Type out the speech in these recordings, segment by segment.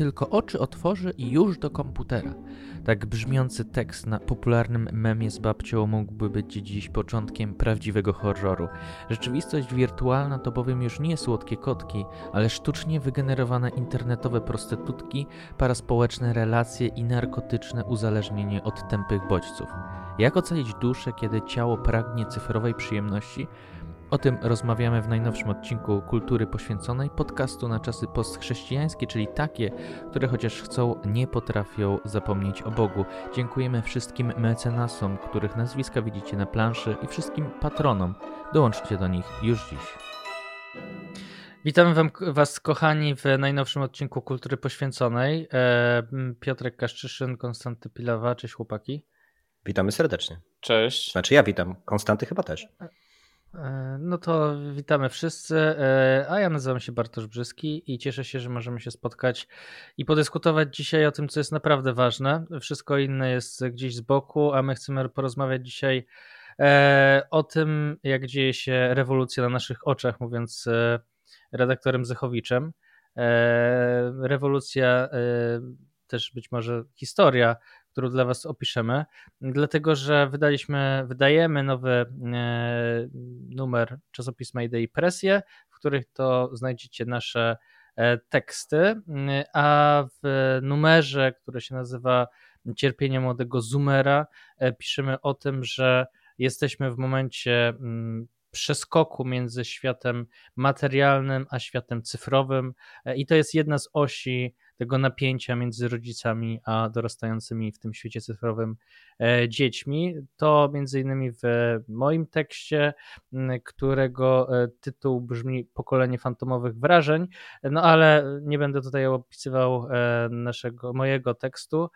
tylko oczy otworzy i już do komputera. Tak brzmiący tekst na popularnym memie z babcią mógłby być dziś początkiem prawdziwego horroru. Rzeczywistość wirtualna to bowiem już nie słodkie kotki, ale sztucznie wygenerowane internetowe prostytutki, paraspołeczne relacje i narkotyczne uzależnienie od tępych bodźców. Jak ocalić duszę, kiedy ciało pragnie cyfrowej przyjemności? O tym rozmawiamy w najnowszym odcinku Kultury Poświęconej, podcastu na czasy postchrześcijańskie, czyli takie, które chociaż chcą, nie potrafią zapomnieć o Bogu. Dziękujemy wszystkim mecenasom, których nazwiska widzicie na planszy i wszystkim patronom. Dołączcie do nich już dziś. Witamy wam, Was, kochani, w najnowszym odcinku Kultury Poświęconej. E, Piotrek Kaszczyszyn, Konstanty Pilawa. Cześć, chłopaki. Witamy serdecznie. Cześć. Znaczy ja witam, Konstanty chyba też. E, no to witamy wszyscy, e, a ja nazywam się Bartosz Brzyski i cieszę się, że możemy się spotkać i podyskutować dzisiaj o tym, co jest naprawdę ważne. Wszystko inne jest gdzieś z boku, a my chcemy porozmawiać dzisiaj e, o tym, jak dzieje się rewolucja na naszych oczach, mówiąc redaktorem Zechowiczem. Rewolucja, też być może historia którą dla Was opiszemy, dlatego że wydaliśmy, wydajemy nowy e, numer czasopisma Idei Presję, w których to znajdziecie nasze e, teksty, a w numerze, który się nazywa Cierpienie młodego Zoomera, e, piszemy o tym, że jesteśmy w momencie mm, przeskoku między światem materialnym a światem cyfrowym i to jest jedna z osi tego napięcia między rodzicami a dorastającymi w tym świecie cyfrowym dziećmi. To między innymi w moim tekście, którego e, tytuł brzmi Pokolenie fantomowych wrażeń, no ale nie będę tutaj opisywał e, naszego, mojego tekstu.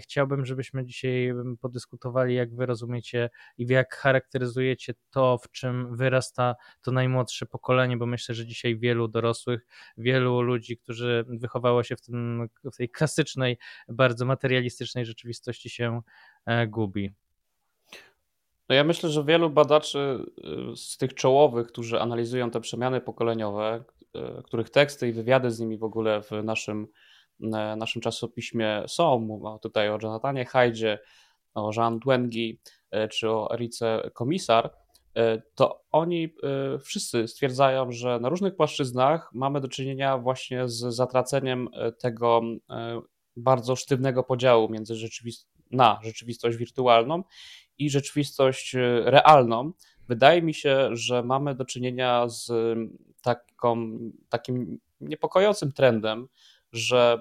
Chciałbym, żebyśmy dzisiaj podyskutowali, jak wy rozumiecie i jak charakteryzujecie to, w czym wyrasta to najmłodsze pokolenie, bo myślę, że dzisiaj wielu dorosłych, wielu ludzi, którzy wychowało się w tym w tej klasycznej, bardzo materialistycznej rzeczywistości się e, gubi. No ja myślę, że wielu badaczy e, z tych czołowych, którzy analizują te przemiany pokoleniowe, e, których teksty i wywiady z nimi w ogóle w naszym, naszym czasopiśmie są, mówię tutaj o Jonathanie Hajdzie, o Jean Dwengi czy o Erice Komisar, E, to oni e, wszyscy stwierdzają, że na różnych płaszczyznach mamy do czynienia właśnie z zatraceniem e, tego bardzo sztywnego podziału między rzeczywist na rzeczywistość wirtualną i rzeczywistość realną. Wydaje mi się, że mamy do czynienia z taką, takim niepokojącym trendem, że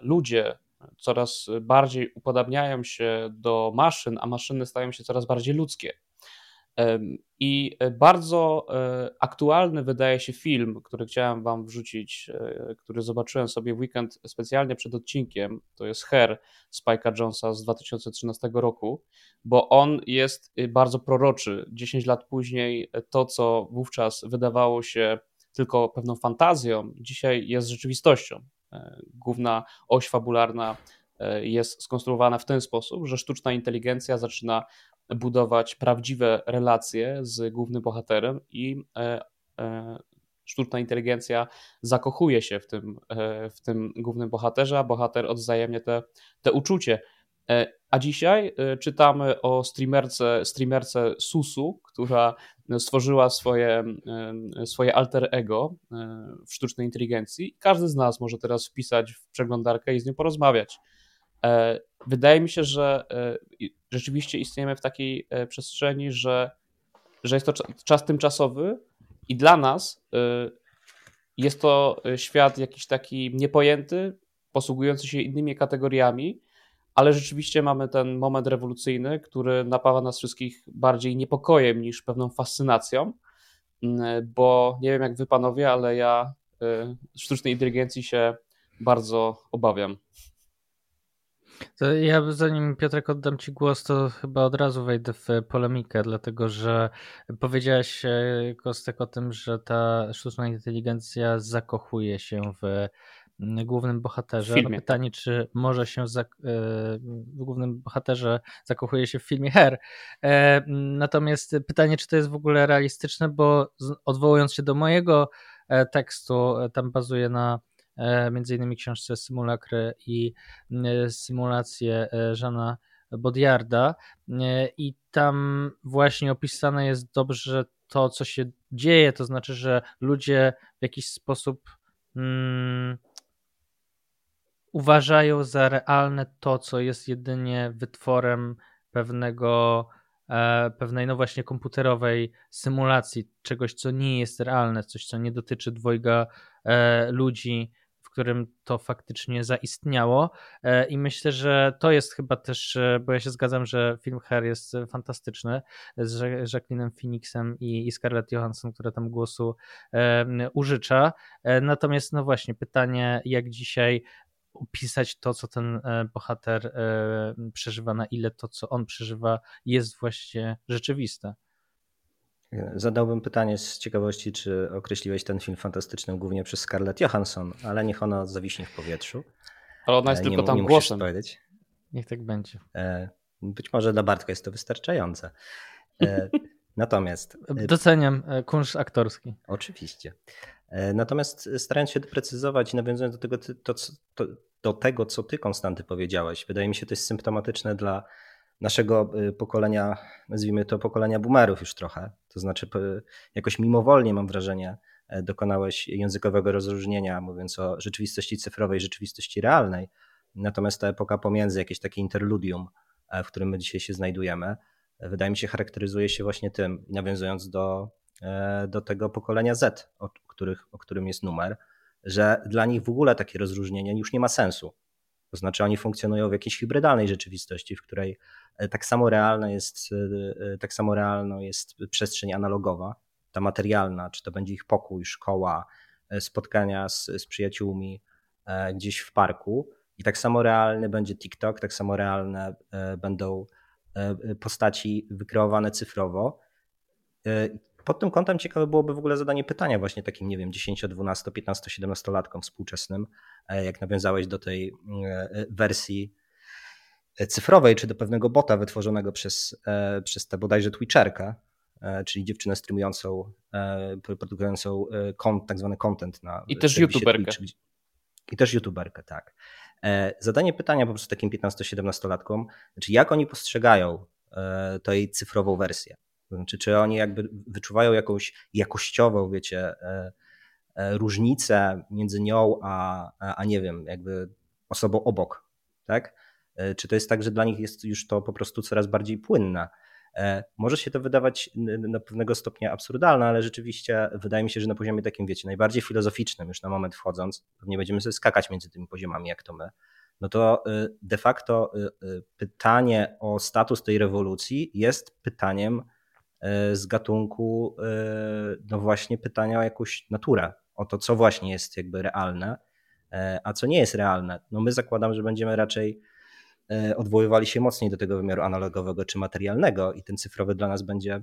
ludzie coraz bardziej upodabniają się do maszyn, a maszyny stają się coraz bardziej ludzkie. I e, bardzo e, aktualny wydaje się film, który chciałem Wam wrzucić, e, który zobaczyłem sobie w weekend specjalnie przed odcinkiem. To jest Her Spike'a Jonesa z 2013 roku, bo on jest bardzo proroczy. 10 lat później to, co wówczas wydawało się tylko pewną fantazją, dzisiaj jest rzeczywistością. Główna oś fabularna jest skonstruowana w ten sposób, że sztuczna inteligencja zaczyna budować prawdziwe relacje z głównym bohaterem i e, e, sztuczna inteligencja zakochuje się w tym, e, w tym głównym bohaterze, a bohater odzajemnie te, te uczucie. A dzisiaj czytamy o streamerce, streamerce Susu, która stworzyła swoje, swoje alter ego w sztucznej inteligencji. Każdy z nas może teraz wpisać w przeglądarkę i z nią porozmawiać. Wydaje mi się, że rzeczywiście istniejemy w takiej e, przestrzeni, że, że jest to czas tymczasowy i dla nas e, jest to e, świat jakiś taki niepojęty, posługujący się innymi kategoriami, ale rzeczywiście mamy ten moment rewolucyjny, który napawa nas wszystkich bardziej niepokojem niż pewną fascynacją, bo nie wiem jak wy panowie, ale ja sztucznej inteligencji się bardzo obawiam. To ja zanim Piotrek oddam Ci głos, to chyba od razu wejdę w polemikę, dlatego że powiedziałeś e, Kostek o tym, że ta sztuczna inteligencja zakochuje się w głównym bohaterze. No pytanie, czy może się e, w głównym bohaterze zakochuje się w filmie Her. E, natomiast pytanie, czy to jest w ogóle realistyczne, bo odwołując się do mojego tekstu, tam bazuje na między innymi książce Symulakry i symulacje Żana Bodiarda. I tam właśnie opisane jest dobrze to, co się dzieje, to znaczy, że ludzie w jakiś sposób mm, uważają za realne to, co jest jedynie wytworem pewnego e, pewnej no właśnie komputerowej symulacji czegoś, co nie jest realne, coś, co nie dotyczy dwojga e, ludzi, którym to faktycznie zaistniało. E, I myślę, że to jest chyba też, bo ja się zgadzam, że film Her jest fantastyczny z Jacqueline Phoenixem i Scarlett Johansson, która tam głosu użycza. Natomiast, no właśnie, pytanie, jak dzisiaj opisać to, co ten e, bohater e, przeżywa, na ile to, co on przeżywa, jest właśnie rzeczywiste. Zadałbym pytanie z ciekawości, czy określiłeś ten film fantastycznym głównie przez Scarlett Johansson, ale niech ona zawiśnie w powietrzu. Ale ona jest nie, tylko tam nie głosem. Powiedzieć. Niech tak będzie. Być może dla Bartka jest to wystarczające. Natomiast. Doceniam kunszt aktorski. Oczywiście. Natomiast starając się doprecyzować i nawiązując do tego, to, to, do tego, co ty, Konstanty, powiedziałeś. Wydaje mi się, to jest symptomatyczne dla naszego pokolenia, nazwijmy to pokolenia boomerów już trochę. To znaczy, jakoś mimowolnie mam wrażenie, e, dokonałeś językowego rozróżnienia, mówiąc o rzeczywistości cyfrowej, rzeczywistości realnej. Natomiast ta epoka pomiędzy, jakieś takie interludium, e, w którym my dzisiaj się znajdujemy, e, wydaje mi się, charakteryzuje się właśnie tym, nawiązując do, do tego pokolenia Z, o, których, o którym jest numer że dla nich w ogóle takie rozróżnienie już nie ma sensu. To znaczy oni funkcjonują w jakiejś hybrydalnej rzeczywistości, w której tak samo realna jest, e, e, tak samo realną jest przestrzeń analogowa, ta materialna, czy to będzie ich pokój, szkoła, spotkania z, z przyjaciółmi gdzieś w parku. I tak samo realny będzie TikTok, tak samo realne będą postaci wykreowane cyfrowo. Pod tym kątem ciekawe byłoby w ogóle zadanie pytania właśnie takim, nie wiem, 10, 12, 15, 17 latkom współczesnym, e, jak nawiązałeś do tej e, wersji cyfrowej, czy do pewnego bota wytworzonego przez, e, przez tę bodajże Twitcherkę, czyli dziewczynę streamującą, produkującą tak zwany content na I też youtuberkę. Twitch, I też youtuberkę, tak. Zadanie pytania po prostu takim 15-17-latkom, znaczy jak oni postrzegają tej cyfrową wersję. Znaczy, czy oni jakby wyczuwają jakąś jakościową, wiecie, e, e, różnicę między nią a, a nie wiem, jakby osobą obok, tak? E, czy to jest tak, że dla nich jest już to po prostu coraz bardziej płynne? Może się to wydawać na pewnego stopnia absurdalne, ale rzeczywiście wydaje mi się, że na poziomie takim, wiecie, najbardziej filozoficznym, już na moment wchodząc, pewnie będziemy sobie skakać między tymi poziomami, jak to my, no to de facto pytanie o status tej rewolucji jest pytaniem E, z gatunku e, no właśnie pytania o jakąś naturę, o to, co właśnie jest jakby realne, e, a co nie jest realne. No my zakładam, że będziemy raczej odwoływali się mocniej do tego wymiaru analogowego czy materialnego i ten cyfrowy dla nas będzie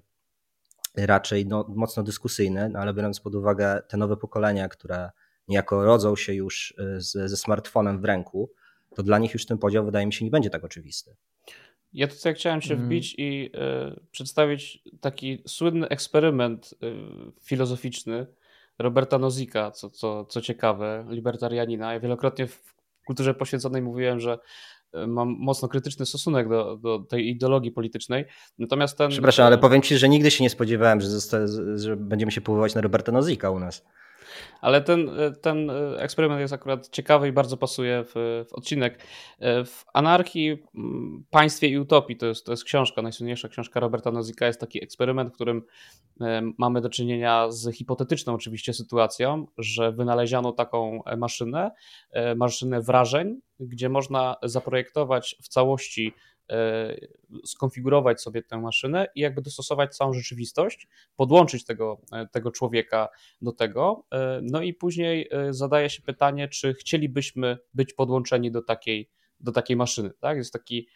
raczej no, mocno dyskusyjny, no ale biorąc pod uwagę te nowe pokolenia, które niejako rodzą się już z, ze smartfonem w ręku, to dla nich już ten podział wydaje mi się nie będzie tak oczywisty. Ja tutaj chciałem się mm. wbić i y, przedstawić taki słynny eksperyment y, filozoficzny Roberta Nozika, co, co, co ciekawe, libertarianina. Ja wielokrotnie w kulturze poświęconej mówiłem, że e, mam mocno krytyczny stosunek do, do tej ideologii politycznej. Natomiast ten. Przepraszam, ale powiem ci, że nigdy się nie spodziewałem, że, zosta- że będziemy się powoływać na Roberta Nozika u nas. Ale ten, ten eksperyment jest akurat ciekawy i bardzo pasuje w, w odcinek. W Anarchii, Państwie i Utopii to jest, to jest książka, najsłynniejsza książka Roberta Nozika. Jest taki eksperyment, w którym mamy do czynienia z hipotetyczną oczywiście sytuacją, że wynaleziono taką maszynę, e, maszynę wrażeń, gdzie można zaprojektować w całości E, skonfigurować sobie tę maszynę i jakby dostosować całą rzeczywistość, podłączyć tego, e, tego człowieka do tego. E, no i później zadaje się pytanie, czy chcielibyśmy być podłączeni do takiej, do takiej maszyny. Tak? Jest taki,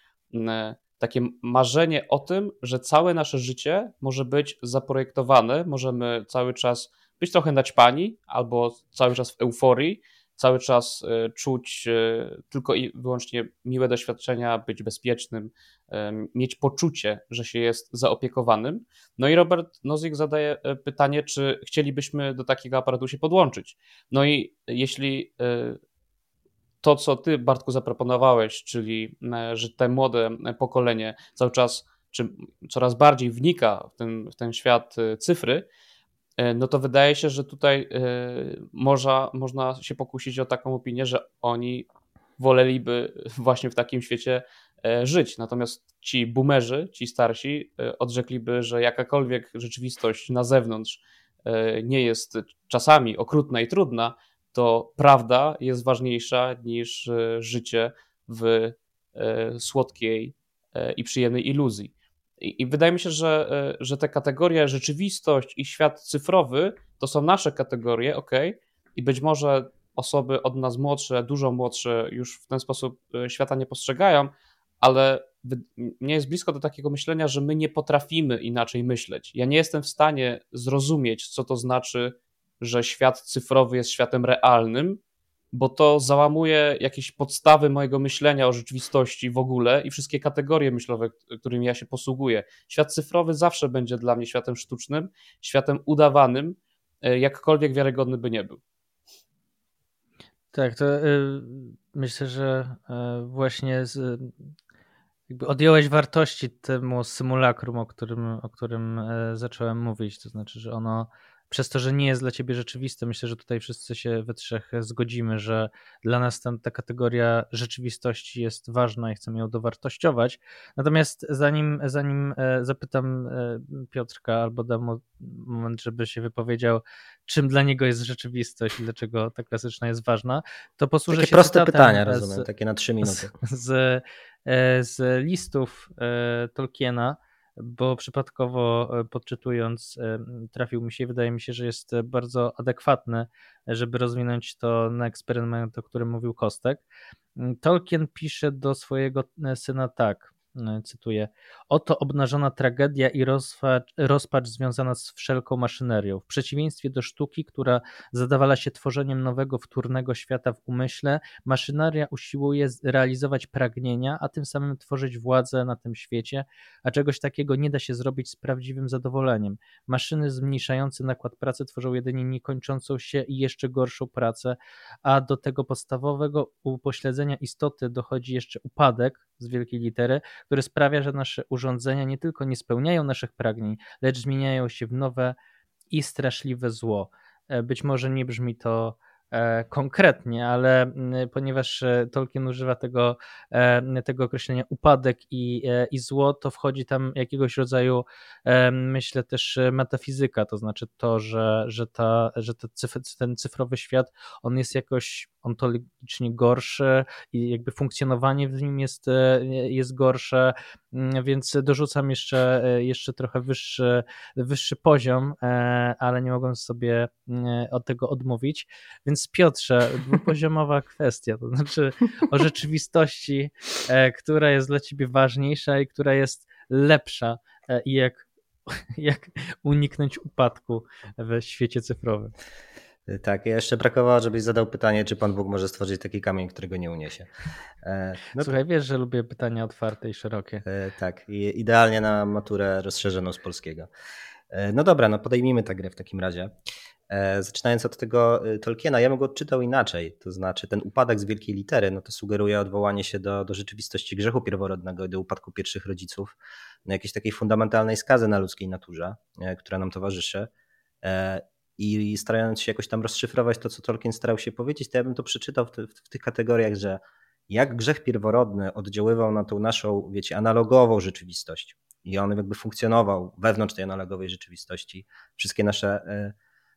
takie marzenie o tym, że całe nasze życie może być zaprojektowane, możemy cały czas być trochę naćpani albo cały czas w euforii, cały czas czuć tylko i wyłącznie miłe doświadczenia, być bezpiecznym, mieć poczucie, że się jest zaopiekowanym. No i Robert Nozik zadaje pytanie, czy chcielibyśmy do takiego aparatu się podłączyć. No i jeśli to, co ty, Bartku, zaproponowałeś, czyli że te młode pokolenie cały czas, czy coraz bardziej wnika w ten, w ten świat cyfry, E, no to wydaje się, że tutaj e, można, można się pokusić o taką opinię, że oni woleliby właśnie w takim świecie e, żyć. Natomiast ci boomerzy, ci starsi, odrzekliby, że jakakolwiek rzeczywistość na zewnątrz nie jest czasami okrutna i trudna, to prawda jest ważniejsza niż życie w słodkiej i przyjemnej iluzji. I, wydaje mi się, że, e, że te kategorie rzeczywistość i świat cyfrowy to są nasze kategorie, ok, i być może osoby od nas młodsze, dużo młodsze już w ten sposób e, świata nie postrzegają, ale mnie jest blisko do takiego myślenia, że my nie potrafimy inaczej myśleć. Ja nie jestem w stanie zrozumieć, co to znaczy, że świat cyfrowy jest światem realnym, bo to załamuje jakieś podstawy mojego myślenia o rzeczywistości w ogóle i wszystkie kategorie myślowe, którymi ja się posługuję. Świat cyfrowy zawsze będzie dla mnie światem sztucznym, światem udawanym, e, jakkolwiek wiarygodny by nie był. Tak, to y, myślę, że y, właśnie z, odjąłeś wartości temu symulakrum, o którym, o którym zacząłem mówić. To znaczy, że ono przez to, że nie jest dla ciebie rzeczywiste, myślę, że tutaj wszyscy się we trzech zgodzimy, że dla nas ta, ta kategoria rzeczywistości jest ważna i chcemy ją dowartościować. Natomiast zanim, zanim e, zapytam e, Piotrka albo dam mu moment, żeby się wypowiedział, czym dla niego jest rzeczywistość i dlaczego ta klasyczna jest ważna, to posłużę takie proste pytania, rozumiem, takie na trzy minuty. Z, z, e, z listów Tolkiena, bo przypadkowo e, podczytując e, trafił mi się i wydaje mi się, że jest bardzo adekwatny, żeby rozwinąć to na eksperyment, o którym mówił Kostek. Tolkien pisze do swojego e, syna tak. E, cytuję, oto obnażona tragedia i rozpacz, rozpacz związana z wszelką maszynerią. W przeciwieństwie do sztuki, która zadawala się tworzeniem nowego, wtórnego świata w umyśle, maszyneria usiłuje realizować pragnienia, a tym samym tworzyć władzę na tym świecie, a czegoś takiego nie da się zrobić z prawdziwym zadowoleniem. Maszyny zmniejszające nakład pracy tworzą jedynie niekończącą się i jeszcze gorszą pracę, a do tego podstawowego upośledzenia istoty dochodzi jeszcze upadek z wielkiej litery, który sprawia, że nasze urządzenia nie tylko nie spełniają naszych pragnień, lecz zmieniają się w nowe i straszliwe zło. E, być może nie brzmi to E, konkretnie, ale mm, ponieważ e, Tolkien używa tego, tego określenia upadek i, i zło, to wchodzi tam jakiegoś rodzaju, myślę też metafizyka, to znaczy to, że, że, ta, że ten cyfrowy świat, on jest jakoś ontologicznie gorszy i jakby funkcjonowanie w nim jest, jest gorsze, mm, więc dorzucam jeszcze, jeszcze trochę wyższy, wyższy poziom, ale nie mogłem sobie mm, od tego odmówić, więc Piotrze, dwupoziomowa kwestia, to znaczy o rzeczywistości, e, która jest dla ciebie ważniejsza i która jest lepsza e, i jak, jak uniknąć upadku w świecie cyfrowym. Tak, jeszcze brakowało, żebyś zadał pytanie, czy Pan Bóg może stworzyć taki kamień, którego nie uniesie. E, no Słuchaj, wiesz, że lubię pytania otwarte i szerokie. Tak, i idealnie na maturę rozszerzoną z polskiego. No dobra, no podejmijmy tę grę w takim razie. E, zaczynając od tego e, Tolkiena, ja bym go odczytał inaczej, to znaczy ten upadek z wielkiej litery, no to sugeruje odwołanie się do, do rzeczywistości grzechu pierworodnego i do upadku pierwszych rodziców, no jakiejś takiej fundamentalnej skazy na ludzkiej naturze, e, która nam towarzyszy. I starając się jakoś tam rozszyfrować to, co Tolkien starał się powiedzieć, to ja bym to przeczytał w, te, w tych kategoriach, że jak grzech pierworodny oddziaływał na tą naszą, wiecie, analogową rzeczywistość i on jakby funkcjonował wewnątrz tej analogowej rzeczywistości. Wszystkie nasze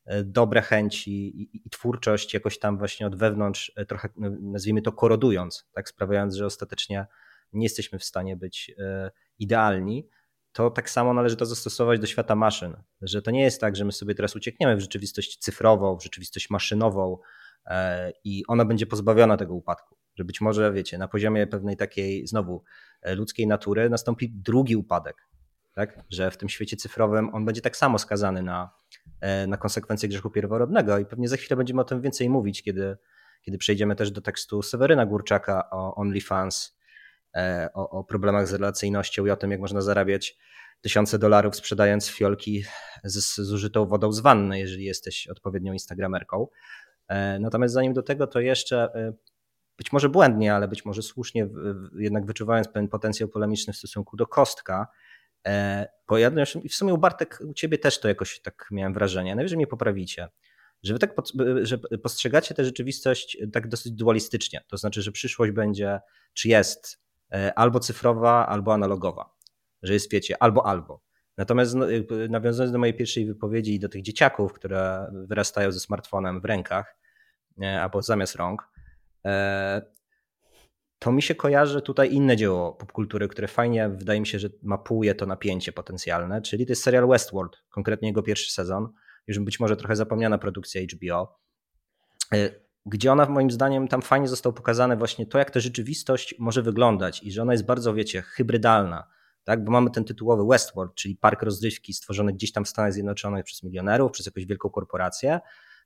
E, dobre chęci i, twórczość jakoś tam właśnie od wewnątrz e, trochę no, nazwijmy to korodując, tak sprawiając, że ostatecznie nie jesteśmy w stanie być e, idealni, to tak samo należy to zastosować do świata maszyn, że to nie jest tak, że my sobie teraz uciekniemy w rzeczywistość cyfrową, w rzeczywistość maszynową i ona będzie pozbawiona tego upadku, że być może wiecie, na poziomie pewnej takiej znowu ludzkiej natury nastąpi drugi upadek, tak? że w tym świecie cyfrowym on będzie tak samo skazany na, e, na konsekwencje grzechu pierworodnego i pewnie za chwilę będziemy o tym więcej mówić, kiedy, kiedy przejdziemy też do tekstu Seweryna Górczaka o OnlyFans, e, o, o problemach z relacyjnością i o tym, jak można zarabiać tysiące dolarów sprzedając fiolki z zużytą wodą z wanny, jeżeli jesteś odpowiednią instagramerką. E, natomiast zanim do tego, to jeszcze e, być może błędnie, ale być może słusznie, jednak wyczuwając pewien potencjał polemiczny w stosunku do Kostka, bo ja i w sumie u Bartek, u ciebie też to jakoś tak miałem wrażenie, najwyżej mnie poprawicie, że wy tak że postrzegacie tę rzeczywistość tak dosyć dualistycznie, to znaczy, że przyszłość będzie, czy jest e, albo cyfrowa, albo analogowa, że jest, wiecie, albo albo. Natomiast no, nawiązując do mojej pierwszej wypowiedzi i do tych dzieciaków, które wyrastają ze smartfonem w rękach e, albo zamiast rąk, e, to mi się kojarzy tutaj inne dzieło popkultury, które fajnie wydaje mi się, że mapuje to napięcie potencjalne, czyli to jest serial Westworld, konkretnie jego pierwszy sezon, już być może trochę zapomniana produkcja HBO, e, gdzie ona moim zdaniem tam fajnie został pokazane właśnie to, jak ta rzeczywistość może wyglądać i że ona jest bardzo, wiecie, hybrydalna, tak? bo mamy ten tytułowy Westworld, czyli park rozrywki stworzony gdzieś tam w Stanach Zjednoczonych przez milionerów, przez jakąś wielką korporację,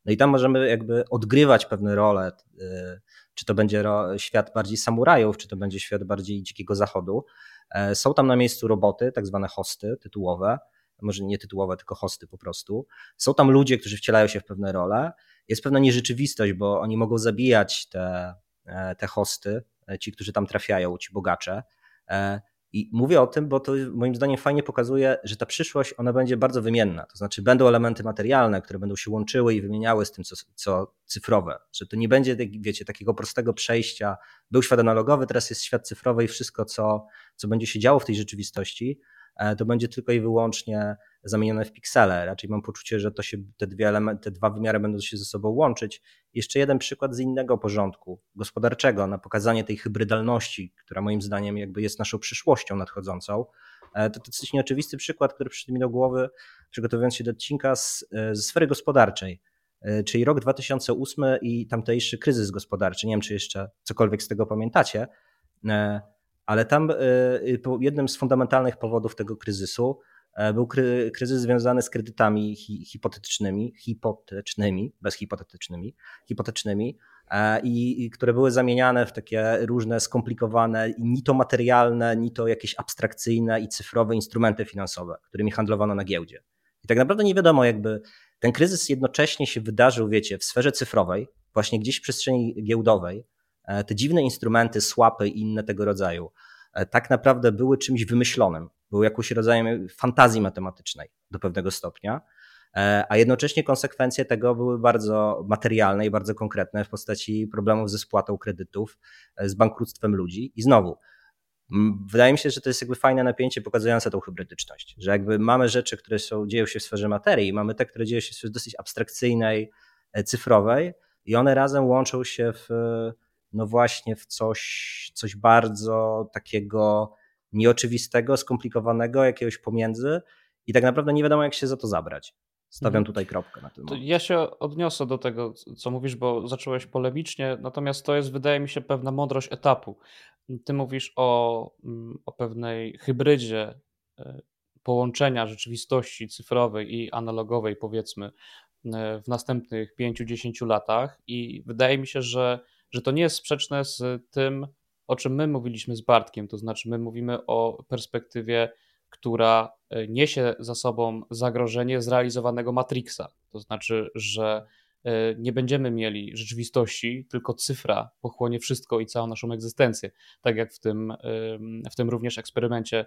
no i tam możemy jakby odgrywać pewne role, e, czy to będzie świat bardziej samurajów, czy to będzie świat bardziej dzikiego zachodu. E, są tam na miejscu roboty, tak zwane hosty tytułowe, może nie tytułowe, tylko hosty po prostu. Są tam ludzie, którzy wcielają się w pewne role. Jest pewna nierzeczywistość, bo oni mogą zabijać te, e, te hosty, e, ci, którzy tam trafiają, ci bogacze. E, I mówię o tym, bo to moim zdaniem fajnie pokazuje, że ta przyszłość ona będzie bardzo wymienna. To znaczy będą elementy materialne, które będą się łączyły i wymieniały z tym, co, co cyfrowe. Że to nie będzie, wiecie, takiego prostego przejścia. Był świat analogowy, teraz jest świat cyfrowy i wszystko, co, co będzie się działo w tej rzeczywistości, to będzie tylko i wyłącznie zamienione w piksele. Raczej mam poczucie, że to się, te, dwie elementy, te dwa wymiary będą się ze sobą łączyć. Jeszcze jeden przykład z innego porządku gospodarczego na pokazanie tej hybrydalności, która moim zdaniem jakby jest naszą przyszłością nadchodzącą. E, to dosyć nieoczywisty przykład, który przyszedł mi do głowy, przygotowując się do odcinka z, e, z sfery gospodarczej czyli rok 2008 i tamtejszy kryzys gospodarczy. Nie wiem, czy jeszcze cokolwiek z tego pamiętacie ale tam e, jednym z fundamentalnych powodów tego kryzysu e, był kryzys związany z kredytami hipotetycznymi, hipotecznymi, bez hipotetycznymi, hipotecznymi, e, i, które były zamieniane w takie różne skomplikowane, ni to materialne, ni to jakieś abstrakcyjne i cyfrowe instrumenty finansowe, którymi handlowano na giełdzie. I tak naprawdę nie wiadomo, jakby ten kryzys jednocześnie się wydarzył, wiecie, w sferze cyfrowej, właśnie gdzieś w przestrzeni giełdowej, te dziwne instrumenty, słapy i inne tego rodzaju, e, tak naprawdę były czymś wymyślonym, były jakimś rodzajem fantazji matematycznej do pewnego stopnia, e, a jednocześnie konsekwencje tego były bardzo materialne i bardzo konkretne w postaci problemów ze spłatą kredytów, z bankructwem ludzi. I znowu, wydaje mi się, że to jest jakby fajne napięcie pokazujące tą hybrydyczność, że jakby mamy rzeczy, które są, dzieją się w sferze materii, mamy te, które dzieją się w sferze dosyć abstrakcyjnej, cyfrowej i one razem łączą się w no właśnie w coś, coś bardzo takiego nieoczywistego, skomplikowanego, jakiegoś pomiędzy i tak naprawdę nie wiadomo, jak się za to zabrać. Stawiam mhm. tutaj kropkę na tym. Ja się odniosę do tego, co mówisz, bo zacząłeś polemicznie, natomiast to jest, wydaje mi się, pewna mądrość etapu. Ty mówisz o, mm, o pewnej hybrydzie e, połączenia rzeczywistości cyfrowej i analogowej, powiedzmy, e, w następnych 5-10 latach, i wydaje mi się, że że to nie jest sprzeczne z tym, o czym my mówiliśmy z Bartkiem. To znaczy, my mówimy o perspektywie, która e, niesie za sobą zagrożenie zrealizowanego Matrixa. To znaczy, że e, nie będziemy mieli rzeczywistości, tylko cyfra pochłonie wszystko i całą naszą egzystencję. Tak jak w tym, w tym również eksperymencie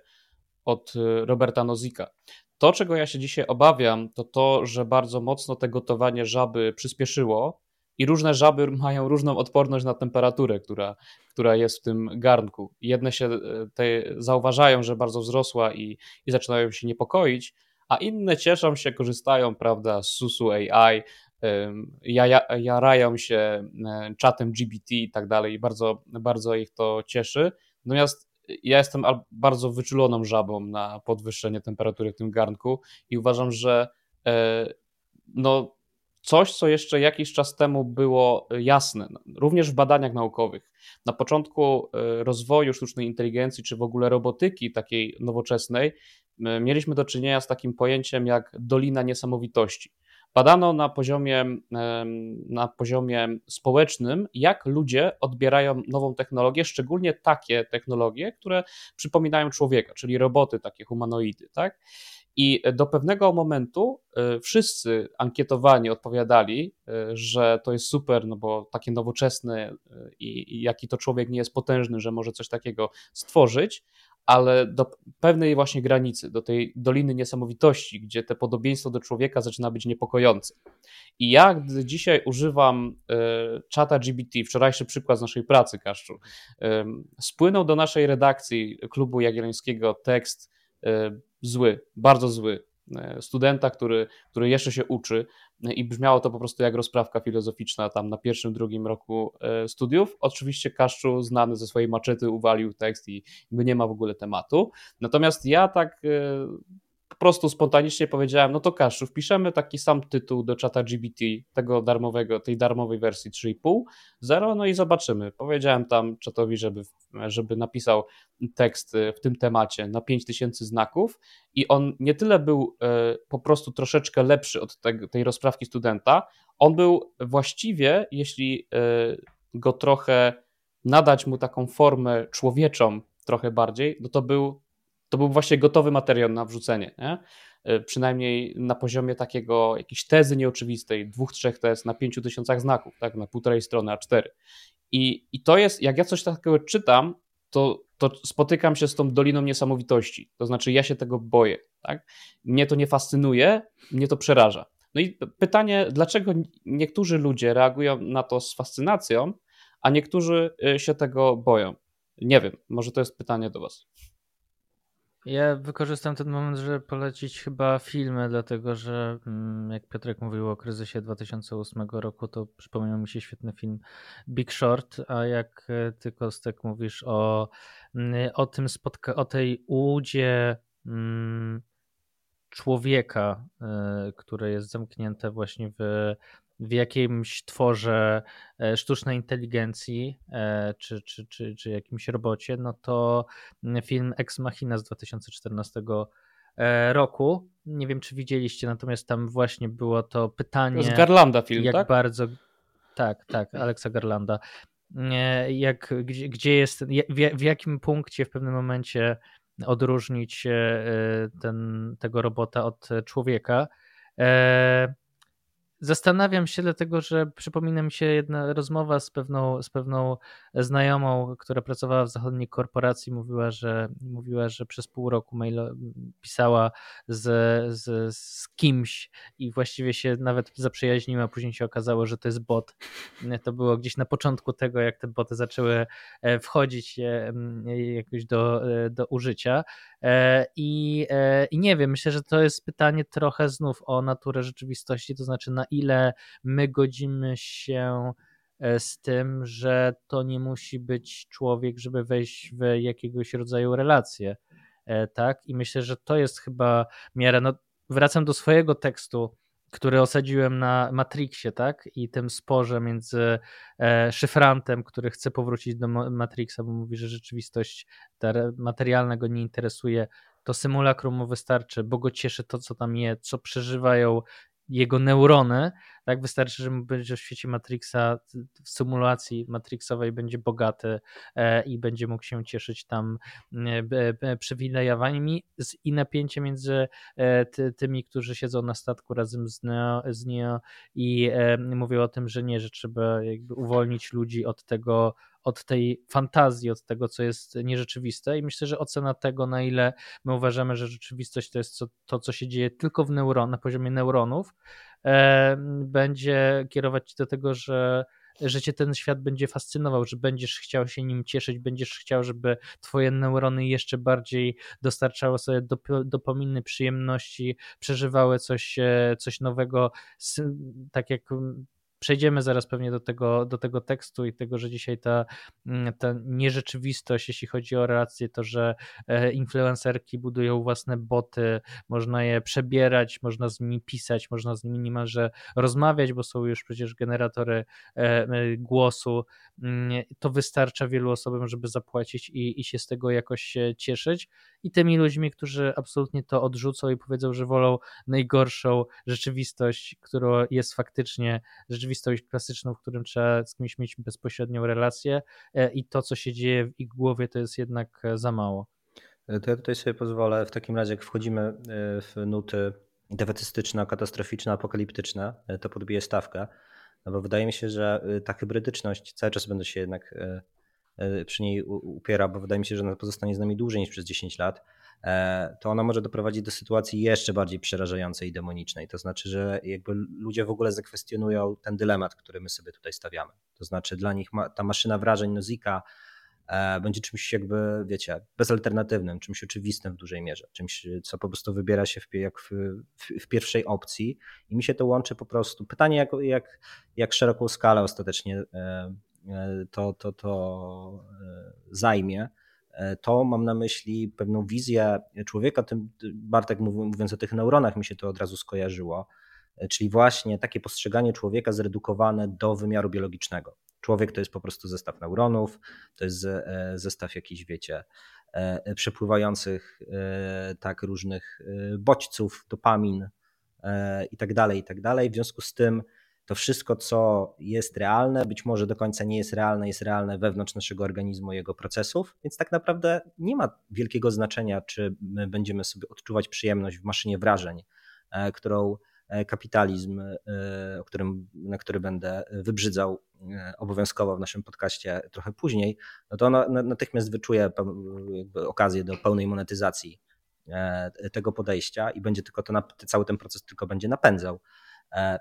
od e, Roberta Nozika. To, czego ja się dzisiaj obawiam, to to, że bardzo mocno te gotowanie żaby przyspieszyło i różne żaby mają różną odporność na temperaturę, która, która jest w tym garnku. Jedne się e, zauważają, że bardzo wzrosła i, i zaczynają się niepokoić, a inne cieszą się, korzystają, prawda, z SUSU AI, jarają się e, czatem GBT i tak dalej bardzo, bardzo ich to cieszy. Natomiast ja jestem bardzo wyczuloną żabą na podwyższenie temperatury w tym garnku i uważam, że e, no, coś, co jeszcze jakiś czas temu było e, jasne, no, również w badaniach naukowych. Na początku e, rozwoju sztucznej inteligencji, czy w ogóle robotyki takiej nowoczesnej, mieliśmy do czynienia z takim pojęciem jak Dolina Niesamowitości. Badano na poziomie, na poziomie społecznym, jak ludzie odbierają nową technologię, szczególnie takie technologie, które przypominają człowieka, czyli roboty, takie humanoidy. Tak? I do pewnego momentu e, wszyscy ankietowani odpowiadali, e, że to jest super, no bo takie nowoczesne e, i, i jaki to człowiek nie jest potężny, że może coś takiego stworzyć, ale do pewnej właśnie granicy, do tej doliny niesamowitości, gdzie te podobieństwo do człowieka zaczyna być niepokojące. I ja, gdy dzisiaj używam y, czata GBT, wczorajszy przykład z naszej pracy, Kaszczu, y, spłynął do naszej redakcji klubu jagiellońskiego tekst y, zły, bardzo zły, E, studenta, który, który jeszcze się uczy e, i brzmiało to po prostu jak rozprawka filozoficzna tam na pierwszym, drugim roku e, studiów. Oczywiście Kaszczu znany ze swojej maczety uwalił tekst i nie ma w ogóle tematu. Natomiast ja tak prostu spontanicznie powiedziałem, no to Kaszu, wpiszemy taki sam tytuł do czata GBT, tego darmowego, tej darmowej wersji 3,5, 0, no i zobaczymy. Powiedziałem tam czatowi, żeby, żeby napisał tekst e, w tym temacie na 5000 znaków i on nie tyle był e, po prostu troszeczkę lepszy od te, tej rozprawki studenta, on był właściwie, jeśli e, go trochę nadać mu taką formę człowieczą trochę bardziej, no to był to był właśnie gotowy materiał na wrzucenie. Nie? E, przynajmniej na poziomie takiego jakiejś tezy nieoczywistej, dwóch, trzech tez na pięciu tysiącach znaków, tak, na półtorej strony A4. I, I to jest, jak ja coś takiego czytam, to, to spotykam się z tą doliną niesamowitości. To znaczy, ja się tego boję. Tak? Mnie to nie fascynuje, mnie to przeraża. No i pytanie, dlaczego niektórzy ludzie reagują na to z fascynacją, a niektórzy e, się tego boją? Nie wiem, może to jest pytanie do Was. Ja wykorzystam ten moment, żeby polecić chyba filmy, dlatego że mm, jak Piotrek mówił o kryzysie 2008 roku, to przypomniał mi się świetny film Big Short, a jak e, ty Kostek mówisz o, mm, o tym spotka- o tej ułudzie mm, człowieka, y, które jest zamknięte właśnie w w jakimś tworze e, sztucznej inteligencji e, czy, czy, czy, czy jakimś robocie, no to film Ex Machina z 2014 e, roku. Nie wiem, czy widzieliście, natomiast tam właśnie było to pytanie. Z Garlanda film, jak tak? bardzo. Tak, tak, Alexa Garlanda. Jak, gdzie, gdzie jest, w, w jakim punkcie w pewnym momencie odróżnić ten, tego robota od człowieka. Zastanawiam się, dlatego że przypomina mi się jedna rozmowa z pewną, z pewną znajomą, która pracowała w zachodniej korporacji. Mówiła, że, mówiła, że przez pół roku mail pisała z, z, z kimś i właściwie się nawet zaprzyjaźniła. Później się okazało, że to jest bot. To było gdzieś na początku tego, jak te boty zaczęły e, wchodzić e, jakoś do, e, do użycia. I, I nie wiem, myślę, że to jest pytanie trochę znów o naturę rzeczywistości, to znaczy na ile my godzimy się e, z tym, że to nie musi być człowiek, żeby wejść w jakiegoś rodzaju relacje. E, tak? I myślę, że to jest chyba miara. No, wracam do swojego tekstu, który osadziłem na Matrixie, tak? I tym sporze między e, szyfrantem, który chce powrócić do Matrixa, bo mówi, że rzeczywistość materialna go nie interesuje. To symulakrum mu wystarczy, bo go cieszy to, co tam jest, co przeżywają jego neurony, tak wystarczy, że będzie w świecie Matrixa, w symulacji Matrixowej będzie bogaty e, i będzie mógł się cieszyć tam e, przywilejowaniami i napięcie między e, tymi, którzy siedzą na statku razem z Neo, z Neo i mówią o tym, że nie, że trzeba jakby uwolnić ludzi od tego, od tej fantazji, od tego, co jest nierzeczywiste. I myślę, że ocena tego, na ile my uważamy, że rzeczywistość to jest to, co się dzieje tylko w neuron, na poziomie neuronów, e, będzie kierować do tego, że że cię ten świat będzie fascynował, że będziesz chciał się nim cieszyć, będziesz chciał, żeby twoje neurony jeszcze bardziej dostarczały sobie dop dopominy, przyjemności, przeżywały coś, e, coś nowego, tak jak przejdziemy zaraz pewnie do tego, do tego tekstu i tego, że dzisiaj ta, mm, ta nierzeczywistość, jeśli chodzi o relacje, to, że e, influencerki budują własne boty, można je przebierać, można z nimi pisać, można z nimi niemalże rozmawiać, bo są już przecież generatory e, e, głosu. Mm, to wystarcza wielu osobom, żeby zapłacić i, i się z tego jakoś cieszyć. I tymi ludźmi, którzy absolutnie to odrzucą i powiedzą, że wolą najgorszą rzeczywistość, która jest faktycznie rzeczywistość klasyczną, w którym trzeba z kimś mieć bezpośrednią relację e, i to, co się dzieje w ich głowie, to jest jednak za mało. To ja tutaj sobie pozwolę, w takim razie jak wchodzimy w nuty defetystyczne, katastroficzne, apokaliptyczne, to podbiję stawkę. No bo wydaje mi się, że ta hybrydyczność, cały czas będę się jednak przy niej upiera, bo wydaje mi się, że ona pozostanie z nami dłużej niż przez 10 lat, e, to ona może doprowadzić do sytuacji jeszcze bardziej przerażającej i demonicznej. To znaczy, że jakby ludzie w ogóle zakwestionują ten dylemat, który my sobie tutaj stawiamy. To znaczy dla nich ta maszyna wrażeń Nozika E, będzie czymś jakby, wiecie, bezalternatywnym, czymś oczywistym w dużej mierze, czymś, co po prostu wybiera się w, jak w, w, w pierwszej opcji i mi się to łączy po prostu. Pytanie, jak, jak, jak szeroką skalę ostatecznie e, e, to, to, to zajmie, to mam na myśli pewną wizję człowieka, tym Bartek mówiąc o tych neuronach mi się to od razu skojarzyło, czyli właśnie takie postrzeganie człowieka zredukowane do wymiaru biologicznego. Człowiek to jest po prostu zestaw neuronów, to jest e, zestaw jakichś, wiecie, e, przepływających e, tak różnych bodźców, dopamin i tak dalej, i tak dalej. W związku z tym to wszystko, co jest realne, być może do końca nie jest realne, jest realne wewnątrz naszego organizmu, jego procesów, więc tak naprawdę nie ma wielkiego znaczenia, czy my będziemy sobie odczuwać przyjemność w maszynie wrażeń, którą E, kapitalizm, e, o którym, na który będę wybrzydzał e, obowiązkowo w naszym podcaście trochę później, no to ona natychmiast wyczuje okazję do pełnej monetyzacji tego podejścia i będzie tylko to, cały ten proces tylko będzie napędzał.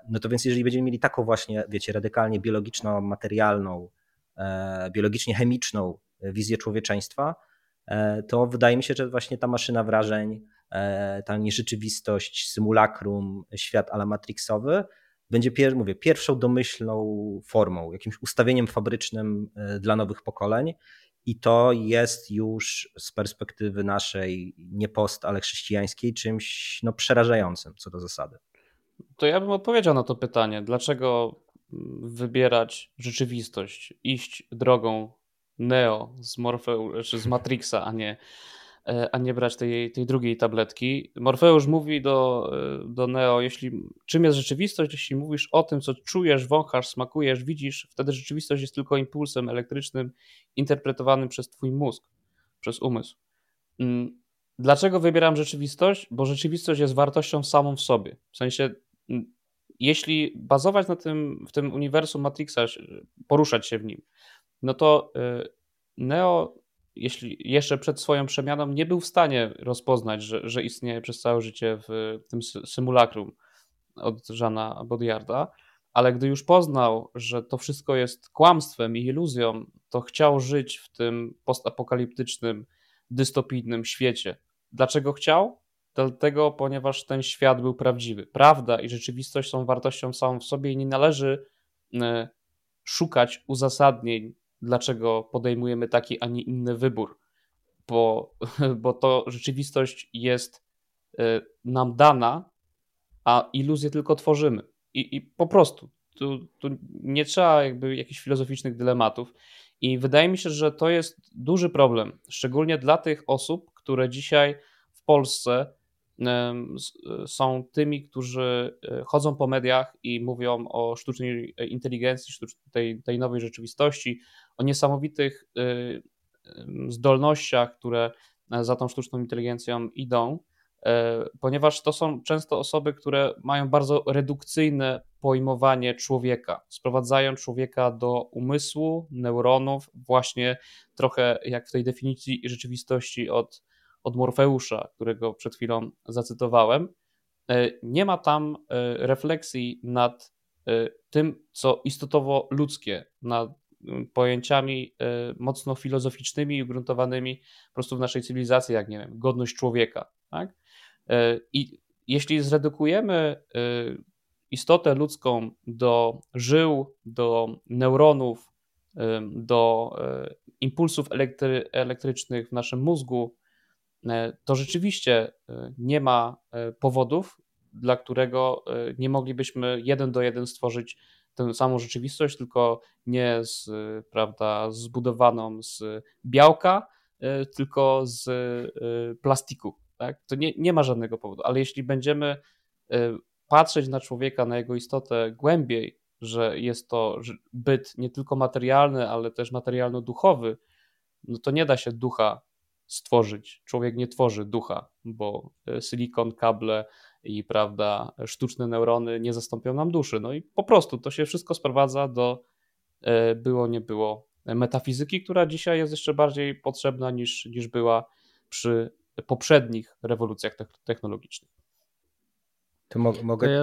No to więc jeżeli będziemy mieli taką właśnie, wiecie, radykalnie biologiczną, materialną, biologicznie chemiczną wizję człowieczeństwa, to wydaje mi się, że właśnie ta maszyna wrażeń, E, ta nierzeczywistość, symulakrum, świat ala matrixowy będzie, mówię, pierwszą domyślną formą, jakimś ustawieniem fabrycznym e, dla nowych pokoleń. I to jest już z perspektywy naszej nie post, ale chrześcijańskiej czymś no, przerażającym co do zasady. To ja bym odpowiedział na to pytanie. Dlaczego wybierać rzeczywistość, iść drogą Neo z Morfeu, czy z Matrixa, a nie E, a nie brać tej, tej drugiej tabletki. Morfeusz mówi do, e, do Neo, jeśli czym jest rzeczywistość, jeśli mówisz o tym, co czujesz, wąchasz, smakujesz, widzisz, wtedy rzeczywistość jest tylko impulsem elektrycznym interpretowanym przez twój mózg, przez umysł. Mm, dlaczego wybieram rzeczywistość? Bo rzeczywistość jest wartością samą w sobie. W sensie, jeśli bazować na tym, w tym uniwersum Matrixa, poruszać się w nim, no to e, Neo jeśli jeszcze przed swoją przemianą nie był w stanie rozpoznać, że, że istnieje przez całe życie w tym symulakrum od Żana Bodiarda, ale gdy już poznał, że to wszystko jest kłamstwem i iluzją, to chciał żyć w tym postapokaliptycznym, dystopijnym świecie. Dlaczego chciał? Dlatego, ponieważ ten świat był prawdziwy. Prawda i rzeczywistość są wartością samą w sobie i nie należy e, szukać uzasadnień dlaczego podejmujemy taki, a nie inny wybór, bo, bo to rzeczywistość jest y, nam dana, a iluzję tylko tworzymy. I, i po prostu. Tu, tu nie trzeba jakby jakichś filozoficznych dylematów. I wydaje mi się, że to jest duży problem, szczególnie dla tych osób, które dzisiaj w Polsce są tymi, którzy e, chodzą po mediach i mówią o sztucznej inteligencji, tej, tej nowej rzeczywistości, o niesamowitych e, zdolnościach, które za tą sztuczną inteligencją idą, e, ponieważ to są często osoby, które mają bardzo redukcyjne pojmowanie człowieka. Sprowadzają człowieka do umysłu, neuronów, właśnie trochę jak w tej definicji rzeczywistości od od Morfeusza, którego przed chwilą zacytowałem, e, nie ma tam e, refleksji nad e, tym, co istotowo ludzkie, nad pojęciami mocno filozoficznymi i ugruntowanymi po prostu w naszej cywilizacji, jak nie wiem, godność człowieka. Tak? I jeśli zredukujemy istotę ludzką do żył, do neuronów, do impulsów elektry elektrycznych w naszym mózgu, to rzeczywiście e, nie ma e, powodów, dla którego nie moglibyśmy jeden do jeden stworzyć tę samą rzeczywistość, tylko nie z, prawda, zbudowaną z białka, tylko z plastiku. Tak? To nie, nie ma żadnego powodu, ale jeśli będziemy patrzeć na człowieka, na jego istotę głębiej, że jest to byt nie tylko materialny, ale też materialno-duchowy, no to nie da się ducha stworzyć. Człowiek nie tworzy ducha, bo e, silikon, kable i prawda, sztuczne neurony nie zastąpią nam duszy. No i po prostu to się wszystko sprowadza do e, było, nie było metafizyki, która dzisiaj jest jeszcze bardziej potrzebna niż, niż była przy poprzednich rewolucjach technologicznych. To mo mogę to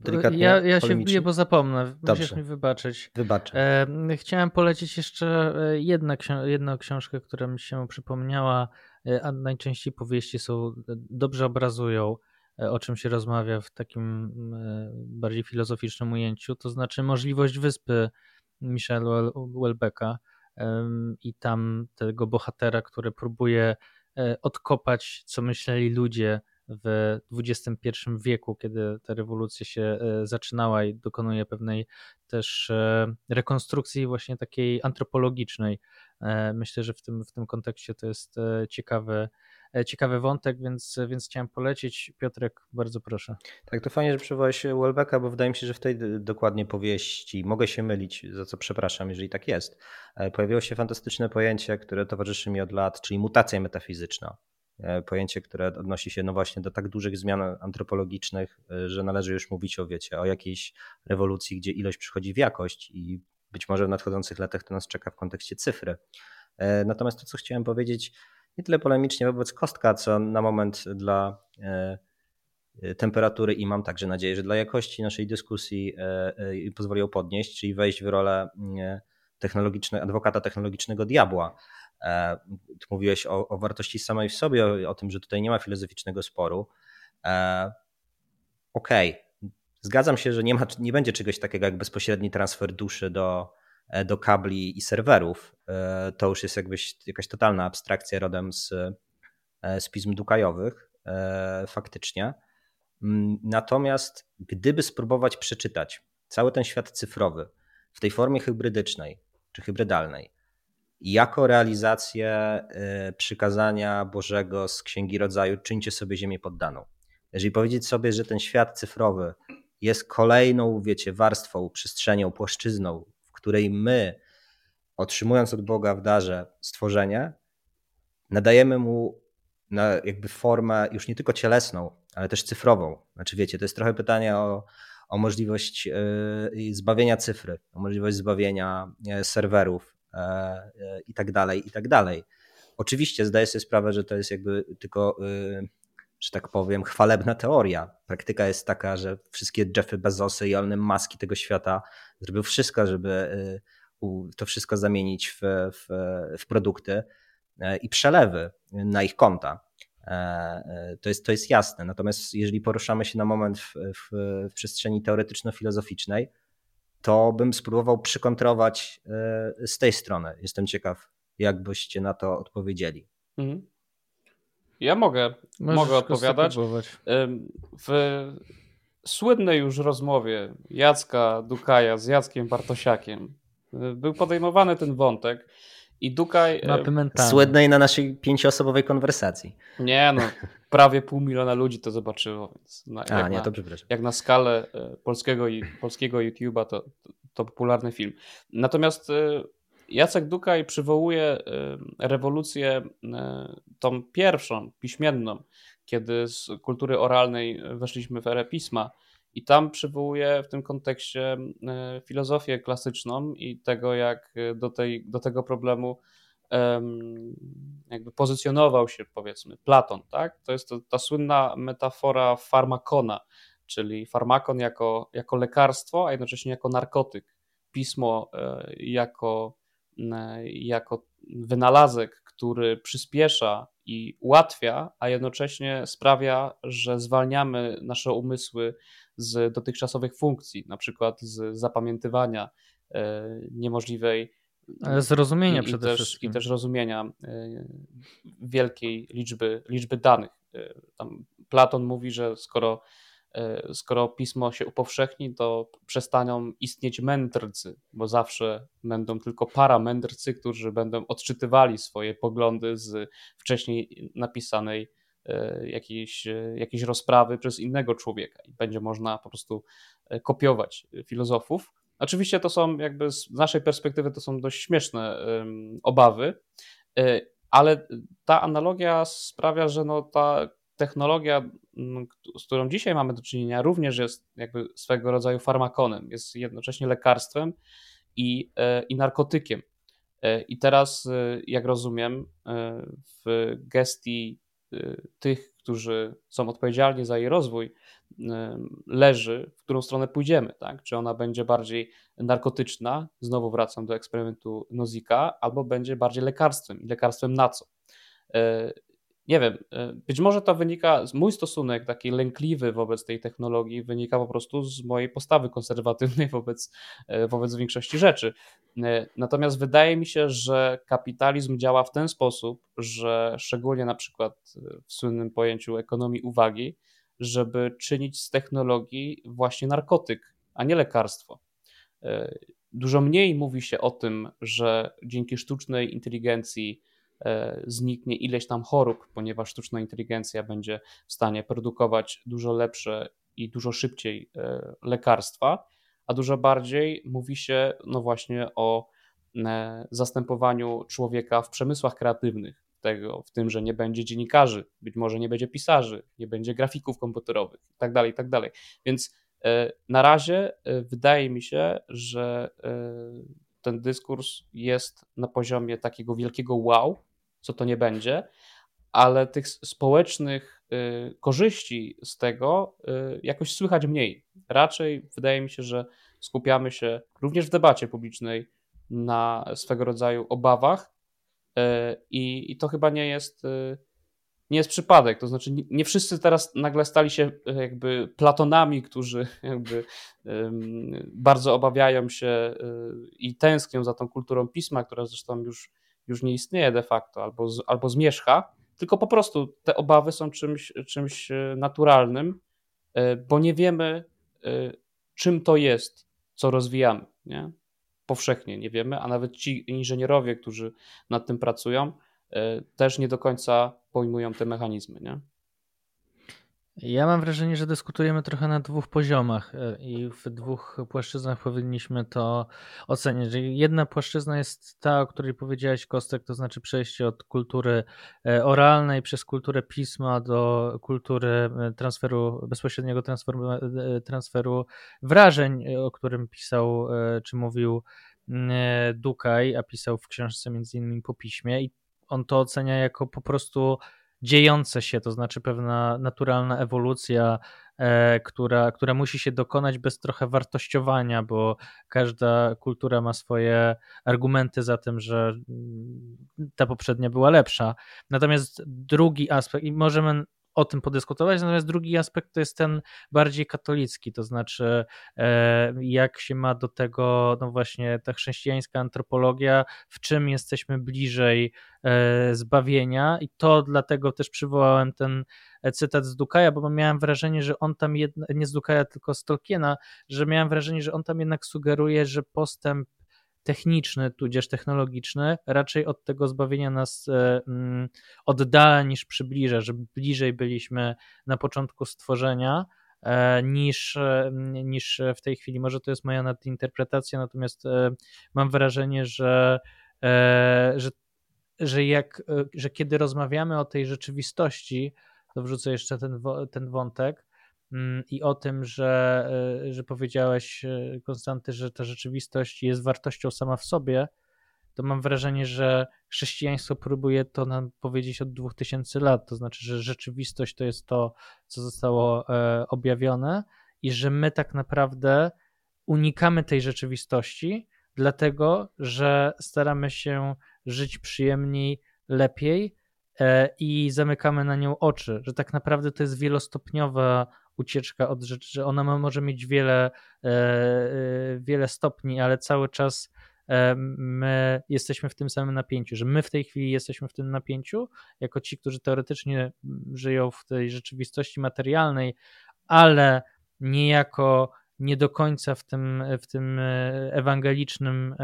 Delikatnie ja, ja się wbiję, bo zapomnę. Dobrze. Musisz mi wybaczyć. Wybaczę. E, chciałem polecić jeszcze e, jedna jedną książkę, która mi się przypomniała, e, a najczęściej powieści są, dobrze obrazują, o czym się rozmawia w takim bardziej filozoficznym ujęciu, to znaczy możliwość wyspy Michela Welbecka i tam tego bohatera, który próbuje odkopać, co myśleli ludzie w XXI wieku, kiedy ta rewolucja się e, zaczynała i dokonuje pewnej też e, rekonstrukcji właśnie takiej antropologicznej. E, myślę, że w tym, w tym kontekście to jest ciekawy, ciekawy wątek, więc, więc chciałem polecić. Piotrek, bardzo proszę. Tak, to fajnie, że przywołałeś Welbecka, bo wydaje mi się, że w tej dokładnie powieści, mogę się mylić, za co przepraszam, jeżeli tak jest, pojawiło się fantastyczne pojęcie, które towarzyszy mi od lat, czyli mutacja metafizyczna. E, pojęcie, które odnosi się no właśnie do tak dużych zmian antropologicznych, e, że należy już mówić o wiecie, o jakiejś rewolucji, gdzie ilość przychodzi w jakość i być może w nadchodzących latach to nas czeka w kontekście cyfry. E, natomiast to, co chciałem powiedzieć, nie tyle polemicznie wobec Kostka, co na moment dla temperatury i mam także nadzieję, że dla jakości naszej dyskusji pozwoli ją podnieść, czyli wejść w rolę technologicznego, adwokata technologicznego diabła E, mówiłeś o, o, wartości samej w sobie, o, o, tym, że tutaj nie ma filozoficznego sporu. E, okej, okay. zgadzam się, że nie, ma, nie będzie czegoś takiego jak bezpośredni transfer duszy do, e, do kabli i serwerów. To już jest jakbyś jakaś totalna abstrakcja rodem z, z pism dukajowych, faktycznie. Mm, natomiast gdyby spróbować przeczytać cały ten świat cyfrowy w tej formie hybrydycznej czy hybrydalnej, jako realizację y, przykazania Bożego z Księgi Rodzaju czyńcie sobie ziemię poddaną. Jeżeli powiedzieć sobie, że ten świat cyfrowy jest kolejną, wiecie, warstwą, przestrzenią, płaszczyzną, w której my, otrzymując od Boga w darze stworzenie, nadajemy mu na jakby formę już nie tylko cielesną, ale też cyfrową. Znaczy wiecie, to jest trochę pytanie o, o możliwość y, zbawienia cyfry, o możliwość zbawienia y, serwerów, i tak dalej, i tak dalej. Oczywiście zdaję sobie sprawę, że to jest jakby tylko, y, że tak powiem, chwalebna teoria. Praktyka jest taka, że wszystkie Jeffy Bezosy i Elon Muski tego świata zrobią wszystko, żeby y, to wszystko zamienić w, w, w produkty e, i przelewy na ich konta. To jest, to jest jasne. Natomiast jeżeli poruszamy się na moment w, w, w przestrzeni teoretyczno-filozoficznej, to bym spróbował przykontrować e, z tej strony. Jestem ciekaw, jak byście na to odpowiedzieli. Mhm. Ja mogę, mogę odpowiadać. W słynnej już rozmowie Jacka Dukaja z Jackiem Bartosiakiem e, był podejmowany ten wątek i Dukaj... Słynnej na naszej pięcioosobowej konwersacji. Nie no, prawie pół miliona ludzi to zobaczyło. Więc na, A, nie, na, to przepraszam. Jak na skalę e, polskiego, polskiego YouTube'a to, to, popularny film. Natomiast e, Jacek Dukaj przywołuje e, rewolucję tą pierwszą, piśmienną, kiedy z kultury oralnej weszliśmy w erę pisma i tam przywołuje w tym kontekście e, filozofię klasyczną i tego, jak do, tej, do tego problemu jakby pozycjonował się, powiedzmy, Platon. Tak? To jest to, ta słynna metafora farmakona, czyli farmakon jako, jako lekarstwo, a jednocześnie jako narkotyk. Pismo e, jako, jako wynalazek, który przyspiesza i ułatwia, a jednocześnie sprawia, że zwalniamy nasze umysły z dotychczasowych funkcji, na przykład z zapamiętywania e, niemożliwej zrozumienia i, przede też, wszystkim. I też rozumienia e, wielkiej liczby, liczby danych. E, tam Platon mówi, że skoro skoro pismo się upowszechni, to przestaną istnieć mędrcy, bo zawsze będą tylko paramędrcy, którzy będą odczytywali swoje poglądy z wcześniej napisanej e, jakiejś, jakiejś rozprawy przez innego człowieka i będzie można po prostu kopiować filozofów. Oczywiście to są jakby z naszej perspektywy to są dość śmieszne obawy, ale ta analogia sprawia, że no ta technologia, z którą dzisiaj mamy do czynienia, również jest jakby swego rodzaju farmakonem, jest jednocześnie lekarstwem i, e, i narkotykiem. E, I teraz, e, jak rozumiem, w gestii tych, którzy są odpowiedzialni za jej rozwój, leży, w którą stronę pójdziemy, tak? Czy ona będzie bardziej narkotyczna, znowu wracam do eksperymentu Nozika, albo będzie bardziej lekarstwem. I lekarstwem na co? Nie wiem, e, być może to wynika, mój stosunek taki lękliwy wobec tej technologii wynika po prostu z mojej postawy konserwatywnej wobec, e, wobec większości rzeczy. Natomiast wydaje mi się, że kapitalizm działa w ten sposób, że szczególnie na przykład w słynnym pojęciu ekonomii uwagi, żeby czynić z technologii właśnie narkotyk, a nie lekarstwo. Dużo mniej mówi się o tym, że dzięki sztucznej inteligencji zniknie ileś tam chorób, ponieważ sztuczna inteligencja będzie w stanie produkować dużo lepsze i dużo szybciej e, lekarstwa, a dużo bardziej mówi się no właśnie o zastępowaniu człowieka w przemysłach kreatywnych, tego, w tym, że nie będzie dziennikarzy, być może nie będzie pisarzy, nie będzie grafików komputerowych itd., tak itd. Tak Więc e, na razie e, wydaje mi się, że e, ten dyskurs jest na poziomie takiego wielkiego wow, co to nie będzie, ale tych społecznych korzyści z tego jakoś słychać mniej. Raczej wydaje mi się, że skupiamy się również w debacie publicznej na swego rodzaju obawach, E, I, to chyba nie jest, nie jest przypadek. To znaczy, nie wszyscy teraz nagle stali się jakby platonami, którzy jakby bardzo obawiają się i tęsknią za tą kulturą pisma, która zresztą już, już nie istnieje de facto, albo, z, albo zmierzcha, tylko po prostu te obawy są czymś, czymś naturalnym, bo nie wiemy, czym to jest, co rozwijamy. Nie? powszechnie nie wiemy, a nawet ci inżynierowie, którzy nad tym pracują, e, też nie do końca pojmują te mechanizmy. Nie? Ja mam wrażenie, że dyskutujemy trochę na dwóch poziomach e, i w dwóch płaszczyznach powinniśmy to ocenić. Jedna płaszczyzna jest ta, o której powiedziałeś, Kostek, to znaczy przejście od kultury e, oralnej przez kulturę pisma do kultury transferu, bezpośredniego transferu, transferu wrażeń, o którym pisał czy mówił Dukaj, a pisał w książce między innymi po piśmie i on to ocenia jako po prostu dziejące się, to znaczy pewna naturalna ewolucja, e, która, która musi się dokonać bez trochę wartościowania, bo każda kultura ma swoje argumenty za tym, że mm, ta poprzednia była lepsza. Natomiast drugi aspekt, i możemy o tym podyskutować. Natomiast drugi aspekt to jest ten bardziej katolicki, to znaczy e, jak się ma do tego, no właśnie ta chrześcijańska antropologia, w czym jesteśmy bliżej e, zbawienia i to dlatego też przywołałem ten cytat z Dukaja, bo miałem wrażenie, że on tam, jedna, nie z Dukaja, tylko z Tolkiena, że miałem wrażenie, że on tam jednak sugeruje, że postęp techniczny, tudzież technologiczny, raczej od tego zbawienia nas e, mm, oddala niż przybliża, że bliżej byliśmy na początku stworzenia e, niż, e, niż w tej chwili. Może to jest moja nadinterpretacja, natomiast mam wrażenie, że, że, że, jak, że kiedy rozmawiamy o tej rzeczywistości, to wrzucę jeszcze ten, ten wątek, i o tym, że, e, że powiedziałeś, e, Konstanty, że ta rzeczywistość jest wartością sama w sobie, to mam wrażenie, że chrześcijaństwo próbuje to nam powiedzieć od 2000 lat. To znaczy, że rzeczywistość to jest to, co zostało e, objawione, i że my tak naprawdę unikamy tej rzeczywistości, dlatego że staramy się żyć przyjemniej, lepiej i zamykamy na nią oczy, że tak naprawdę to jest wielostopniowa ucieczka od rzeczy, że ona ma, może mieć wiele, e, e, wiele stopni, ale cały czas e, my jesteśmy w tym samym napięciu, że my w tej chwili jesteśmy w tym napięciu, jako ci, którzy teoretycznie żyją w tej rzeczywistości materialnej, ale niejako nie do końca w tym, w tym ewangelicznym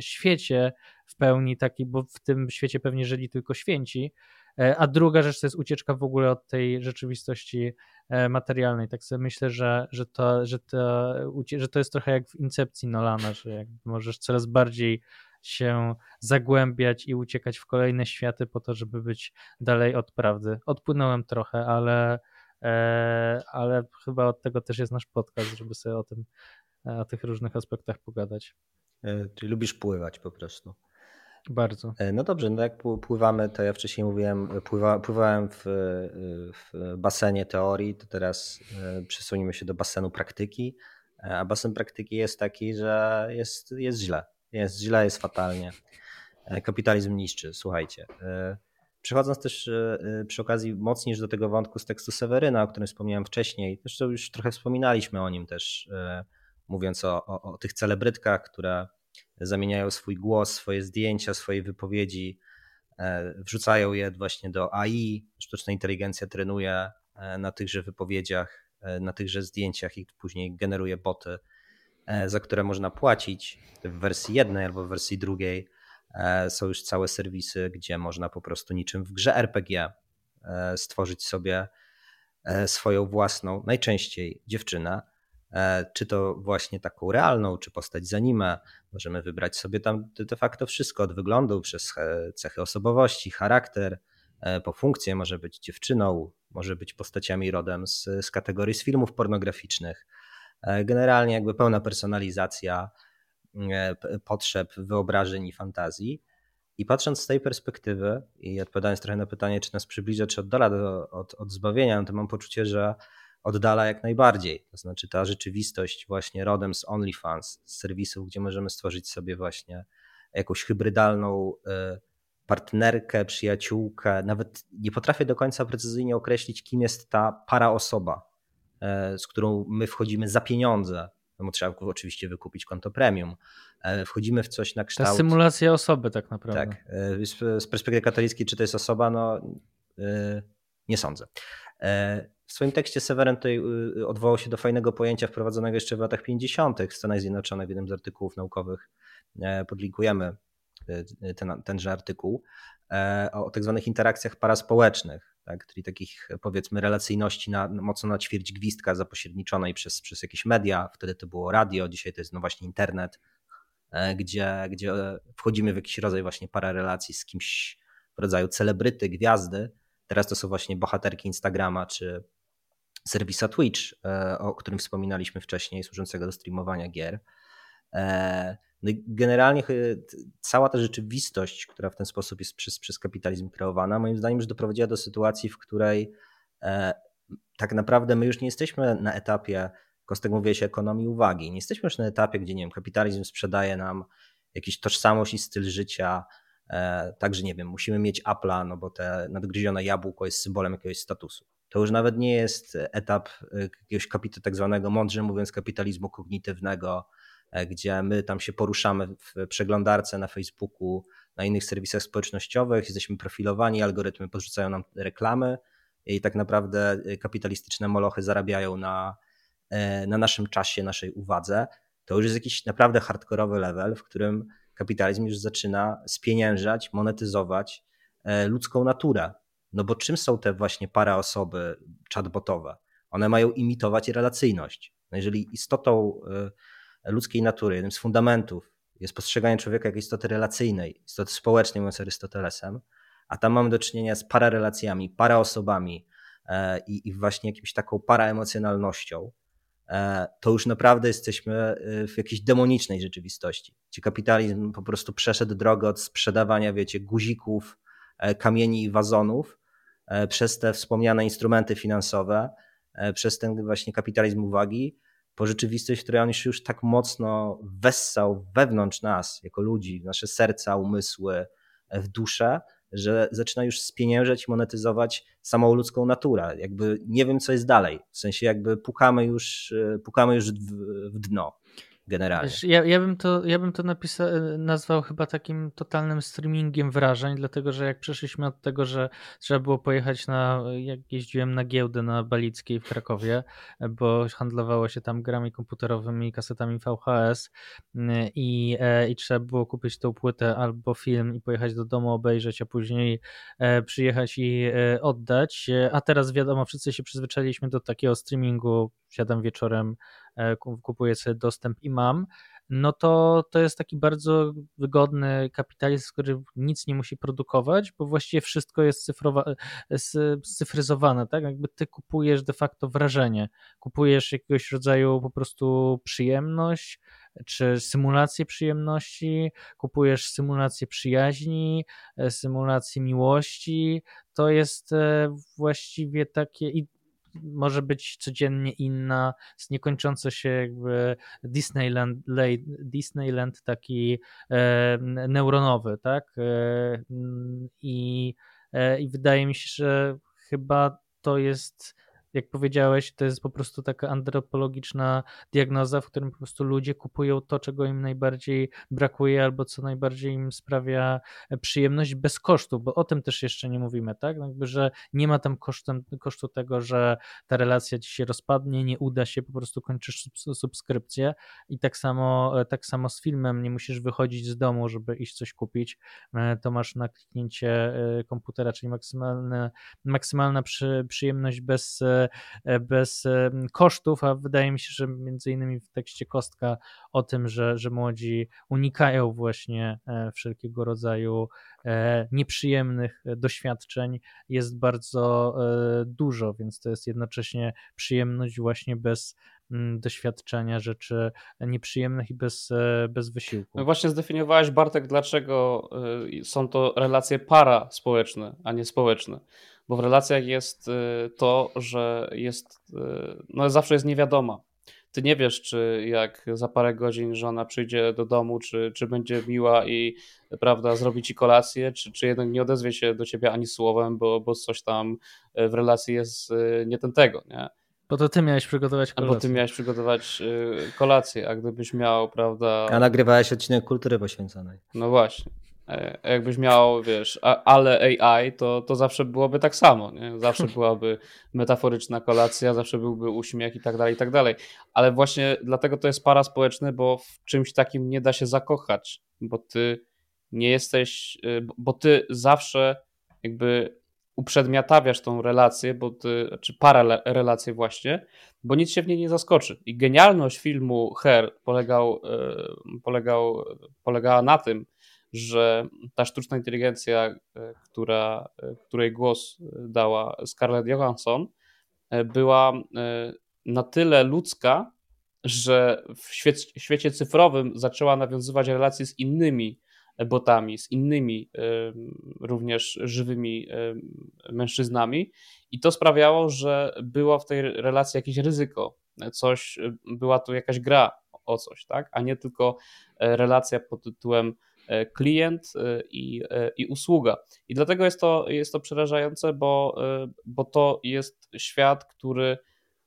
świecie w pełni taki, bo w tym świecie pewnie żyli tylko święci, a druga rzecz to jest ucieczka w ogóle od tej rzeczywistości e, materialnej. Tak sobie myślę, że, że, to, że, to, że to jest trochę jak w Incepcji Nolana, że możesz coraz bardziej się zagłębiać i uciekać w kolejne światy po to, żeby być dalej od prawdy. Odpłynąłem trochę, ale, e, ale chyba od tego też jest nasz podcast, żeby sobie o tym, o tych różnych aspektach pogadać. Czyli lubisz pływać po prostu. Bardzo. E, no dobrze, no jak pływamy, to ja wcześniej mówiłem, pływa, pływałem w, w, basenie teorii, to teraz e, przesunimy się do basenu praktyki, e, a basen praktyki jest taki, że jest, jest źle. Jest źle, jest fatalnie. Kapitalizm niszczy, słuchajcie. Przechodząc też przy okazji mocniej do tego wątku z tekstu Seweryna, o którym wspomniałem wcześniej, zresztą już trochę wspominaliśmy o nim też, mówiąc o, o, o tych celebrytkach, które zamieniają swój głos, swoje zdjęcia, swoje wypowiedzi, e, wrzucają je właśnie do AI. Sztuczna inteligencja trenuje e, na tychże wypowiedziach, e, na tychże zdjęciach i później generuje boty, za które można płacić. W wersji jednej albo w wersji drugiej są już całe serwisy, gdzie można po prostu niczym w grze RPG stworzyć sobie swoją własną, najczęściej dziewczynę, czy to właśnie taką realną, czy postać z anime. Możemy wybrać sobie tam de facto wszystko od wyglądu przez cechy osobowości, charakter, e, po funkcję, może być dziewczyną, może być postaciami rodem z, z kategorii z filmów pornograficznych. E, generalnie jakby pełna personalizacja potrzeb, wyobrażeń i fantazji. I patrząc z tej perspektywy i odpowiadając trochę na pytanie, czy nas przybliża, czy oddala do, od, od zbawienia, no to mam poczucie, że oddala jak najbardziej. To znaczy ta rzeczywistość właśnie rodem z OnlyFans, z serwisów, gdzie możemy stworzyć sobie właśnie jakąś hybrydalną e, partnerkę, przyjaciółkę. Nawet nie potrafię do końca precyzyjnie określić, kim jest ta para osoba, e, z którą my wchodzimy za pieniądze. No trzeba oczywiście wykupić konto premium. E, wchodzimy w coś na kształt. To symulacja osoby, tak naprawdę. Tak. Z perspektywy katolickiej, czy to jest osoba? No, nie sądzę. W swoim tekście Severin tutaj y, odwołał się do fajnego pojęcia wprowadzonego jeszcze w latach 50. w Stanach Zjednoczonych w jednym z artykułów naukowych. E, podlinkujemy y, ten, tenże artykuł e, o tak zwanych interakcjach paraspołecznych, tak, czyli takich powiedzmy relacyjności na, mocno na ćwierć gwizdka zapośredniczonej przez, przez jakieś media. Wtedy to było radio, dzisiaj to jest no właśnie internet, e, gdzie, gdzie wchodzimy w jakiś rodzaj właśnie pararelacji z kimś w rodzaju celebryty, gwiazdy. Teraz to są właśnie bohaterki Instagrama czy, serwisa Twitch, e, o którym wspominaliśmy wcześniej, służącego do streamowania gier. E, no generalnie cała ta rzeczywistość, która w ten sposób jest przez, przez kapitalizm kreowana, moim zdaniem już doprowadziła do sytuacji, w której e, tak naprawdę my już nie jesteśmy na etapie, Kostek mówi się, ekonomii uwagi. Nie jesteśmy już na etapie, gdzie nie wiem, kapitalizm sprzedaje nam jakąś tożsamość i styl życia, także nie wiem, musimy mieć Apple'a, no bo te nadgryzione jabłko jest symbolem jakiegoś statusu to już nawet nie jest etap y, jakiegoś kapitu, tak zwanego, mądrze mówiąc, kapitalizmu kognitywnego, e, gdzie my tam się poruszamy w przeglądarce na Facebooku, na innych serwisach społecznościowych, jesteśmy profilowani, algorytmy podrzucają nam reklamy i tak naprawdę y, kapitalistyczne molochy zarabiają na, e, na naszym czasie, naszej uwadze. To już jest jakiś naprawdę hardkorowy level, w którym kapitalizm już zaczyna spieniężać, monetyzować e, ludzką naturę. No bo czym są te właśnie para osoby chatbotowe? One mają imitować relacyjność. No jeżeli istotą y, ludzkiej natury, jednym z fundamentów jest postrzeganie człowieka jako istoty relacyjnej, istoty społecznej, mówiąc Arystotelesem, a tam mamy do czynienia z pararelacjami, paraosobami e, i, i właśnie jakimś taką paraemocjonalnością, e, to już naprawdę jesteśmy w jakiejś demonicznej rzeczywistości, gdzie kapitalizm po prostu przeszedł drogę od sprzedawania, wiecie, guzików, e, kamieni i wazonów E, przez te wspomniane instrumenty finansowe, e, przez ten właśnie kapitalizm uwagi, po rzeczywistość, która on się już tak mocno wessał wewnątrz nas, jako ludzi, w nasze serca, umysły, e, w duszę, że zaczyna już spieniężać i monetyzować samą ludzką naturę. Jakby nie wiem, co jest dalej. W sensie jakby pukamy już, pukamy już w, w dno. Generalnie. Ja, ja, bym to, ja bym to napisa- nazwał chyba takim totalnym streamingiem wrażeń, dlatego że jak przeszliśmy od tego, że trzeba było pojechać na, jak jeździłem na giełdę na Balickiej w Krakowie, bo handlowało się tam grami komputerowymi, kasetami VHS i, e, i trzeba było kupić tą płytę albo film i pojechać do domu obejrzeć, a później e, przyjechać i e, oddać, a teraz wiadomo, wszyscy się przyzwyczailiśmy do takiego streamingu, siadam wieczorem, kupuję sobie dostęp i mam, no to to jest taki bardzo wygodny kapitalizm, który nic nie musi produkować, bo właściwie wszystko jest cyfrowa, scyfryzowane, tak? Jakby ty kupujesz de facto wrażenie, kupujesz jakiegoś rodzaju po prostu przyjemność, czy symulację przyjemności, kupujesz symulację przyjaźni, e, symulację miłości. To jest e, właściwie takie i może być codziennie inna, z niekończąco się jakby Disneyland, Disneyland taki e, neuronowy, tak? E, i, e, I wydaje mi się, że chyba to jest jak powiedziałeś, to jest po prostu taka antropologiczna diagnoza, w którym po prostu ludzie kupują to, czego im najbardziej brakuje, albo co najbardziej im sprawia przyjemność bez kosztu, bo o tym też jeszcze nie mówimy, tak? Jakby, że nie ma tam kosztem, kosztu tego, że ta relacja ci się rozpadnie, nie uda się, po prostu kończysz subskrypcję i tak samo, tak samo z filmem, nie musisz wychodzić z domu, żeby iść coś kupić, e, to masz na kliknięcie e, komputera, czyli maksymalne, maksymalna przy, przyjemność bez e, E, bez kosztów, a wydaje mi się, że między innymi w tekście Kostka o tym, że, że młodzi unikają właśnie e, wszelkiego rodzaju e, nieprzyjemnych doświadczeń jest bardzo dużo, więc to jest jednocześnie przyjemność właśnie bez mm, doświadczenia rzeczy nieprzyjemnych i bez, bez wysiłku. No właśnie zdefiniowałeś, Bartek, dlaczego są to relacje para społeczne, a nie społeczne bo w relacjach jest y, to, że jest, y, no zawsze jest niewiadoma. Ty nie wiesz, czy jak za parę godzin żona przyjdzie do domu, czy, czy będzie miła i prawda, zrobi ci kolację, czy, czy jednak nie odezwie się do ciebie ani słowem, bo, bo coś tam y, w relacji jest nie ten tego, nie? Bo to ty miałeś przygotować kolację. Bo ty miałeś przygotować kolację, a gdybyś miał, prawda... A nagrywałeś odcinek kultury poświęconej. No właśnie. E, jakbyś miał, wiesz, ale AI, to, to zawsze byłoby tak samo, nie? Zawsze byłaby metaforyczna kolacja, zawsze byłby uśmiech i tak dalej, i tak dalej. Ale właśnie dlatego to jest para społeczny, bo w czymś takim nie da się zakochać, bo ty nie jesteś, y, bo ty zawsze jakby uprzedmiotawiasz tą relację, bo ty, czy para relację właśnie, bo nic się w niej nie zaskoczy. I genialność filmu Her polegał, y, polegał, polegała na tym, że ta sztuczna inteligencja, e, która, e, której głos dała Scarlett Johansson, e, była na tyle ludzka, że w świecie cyfrowym zaczęła nawiązywać relacje z innymi botami, z innymi również żywymi mężczyznami. I to sprawiało, że było w tej relacji jakieś ryzyko, coś, była tu jakaś gra o coś, tak, a nie tylko relacja pod tytułem E, klient e, i, e, i usługa. I dlatego jest to, jest to przerażające, bo, bo to jest świat, który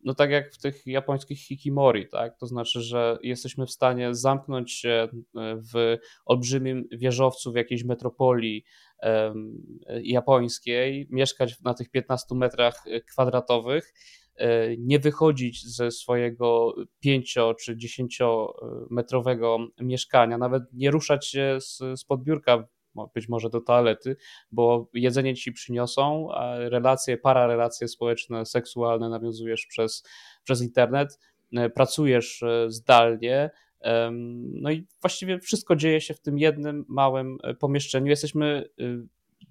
no tak jak w tych japońskich hikimori, tak? To znaczy, że jesteśmy w stanie zamknąć się w olbrzymim wieżowcu w jakiejś metropolii japońskiej, mieszkać na tych 15 metrach kwadratowych E, nie wychodzić ze swojego 5 czy 10 metrowego mieszkania, nawet nie ruszać się z, z podbiórka być może do toalety, bo jedzenie ci przyniosą, a relacje, pararelacje społeczne, seksualne nawiązujesz przez, przez internet, e, pracujesz e, zdalnie, no i właściwie wszystko dzieje się w tym jednym małym pomieszczeniu. Jesteśmy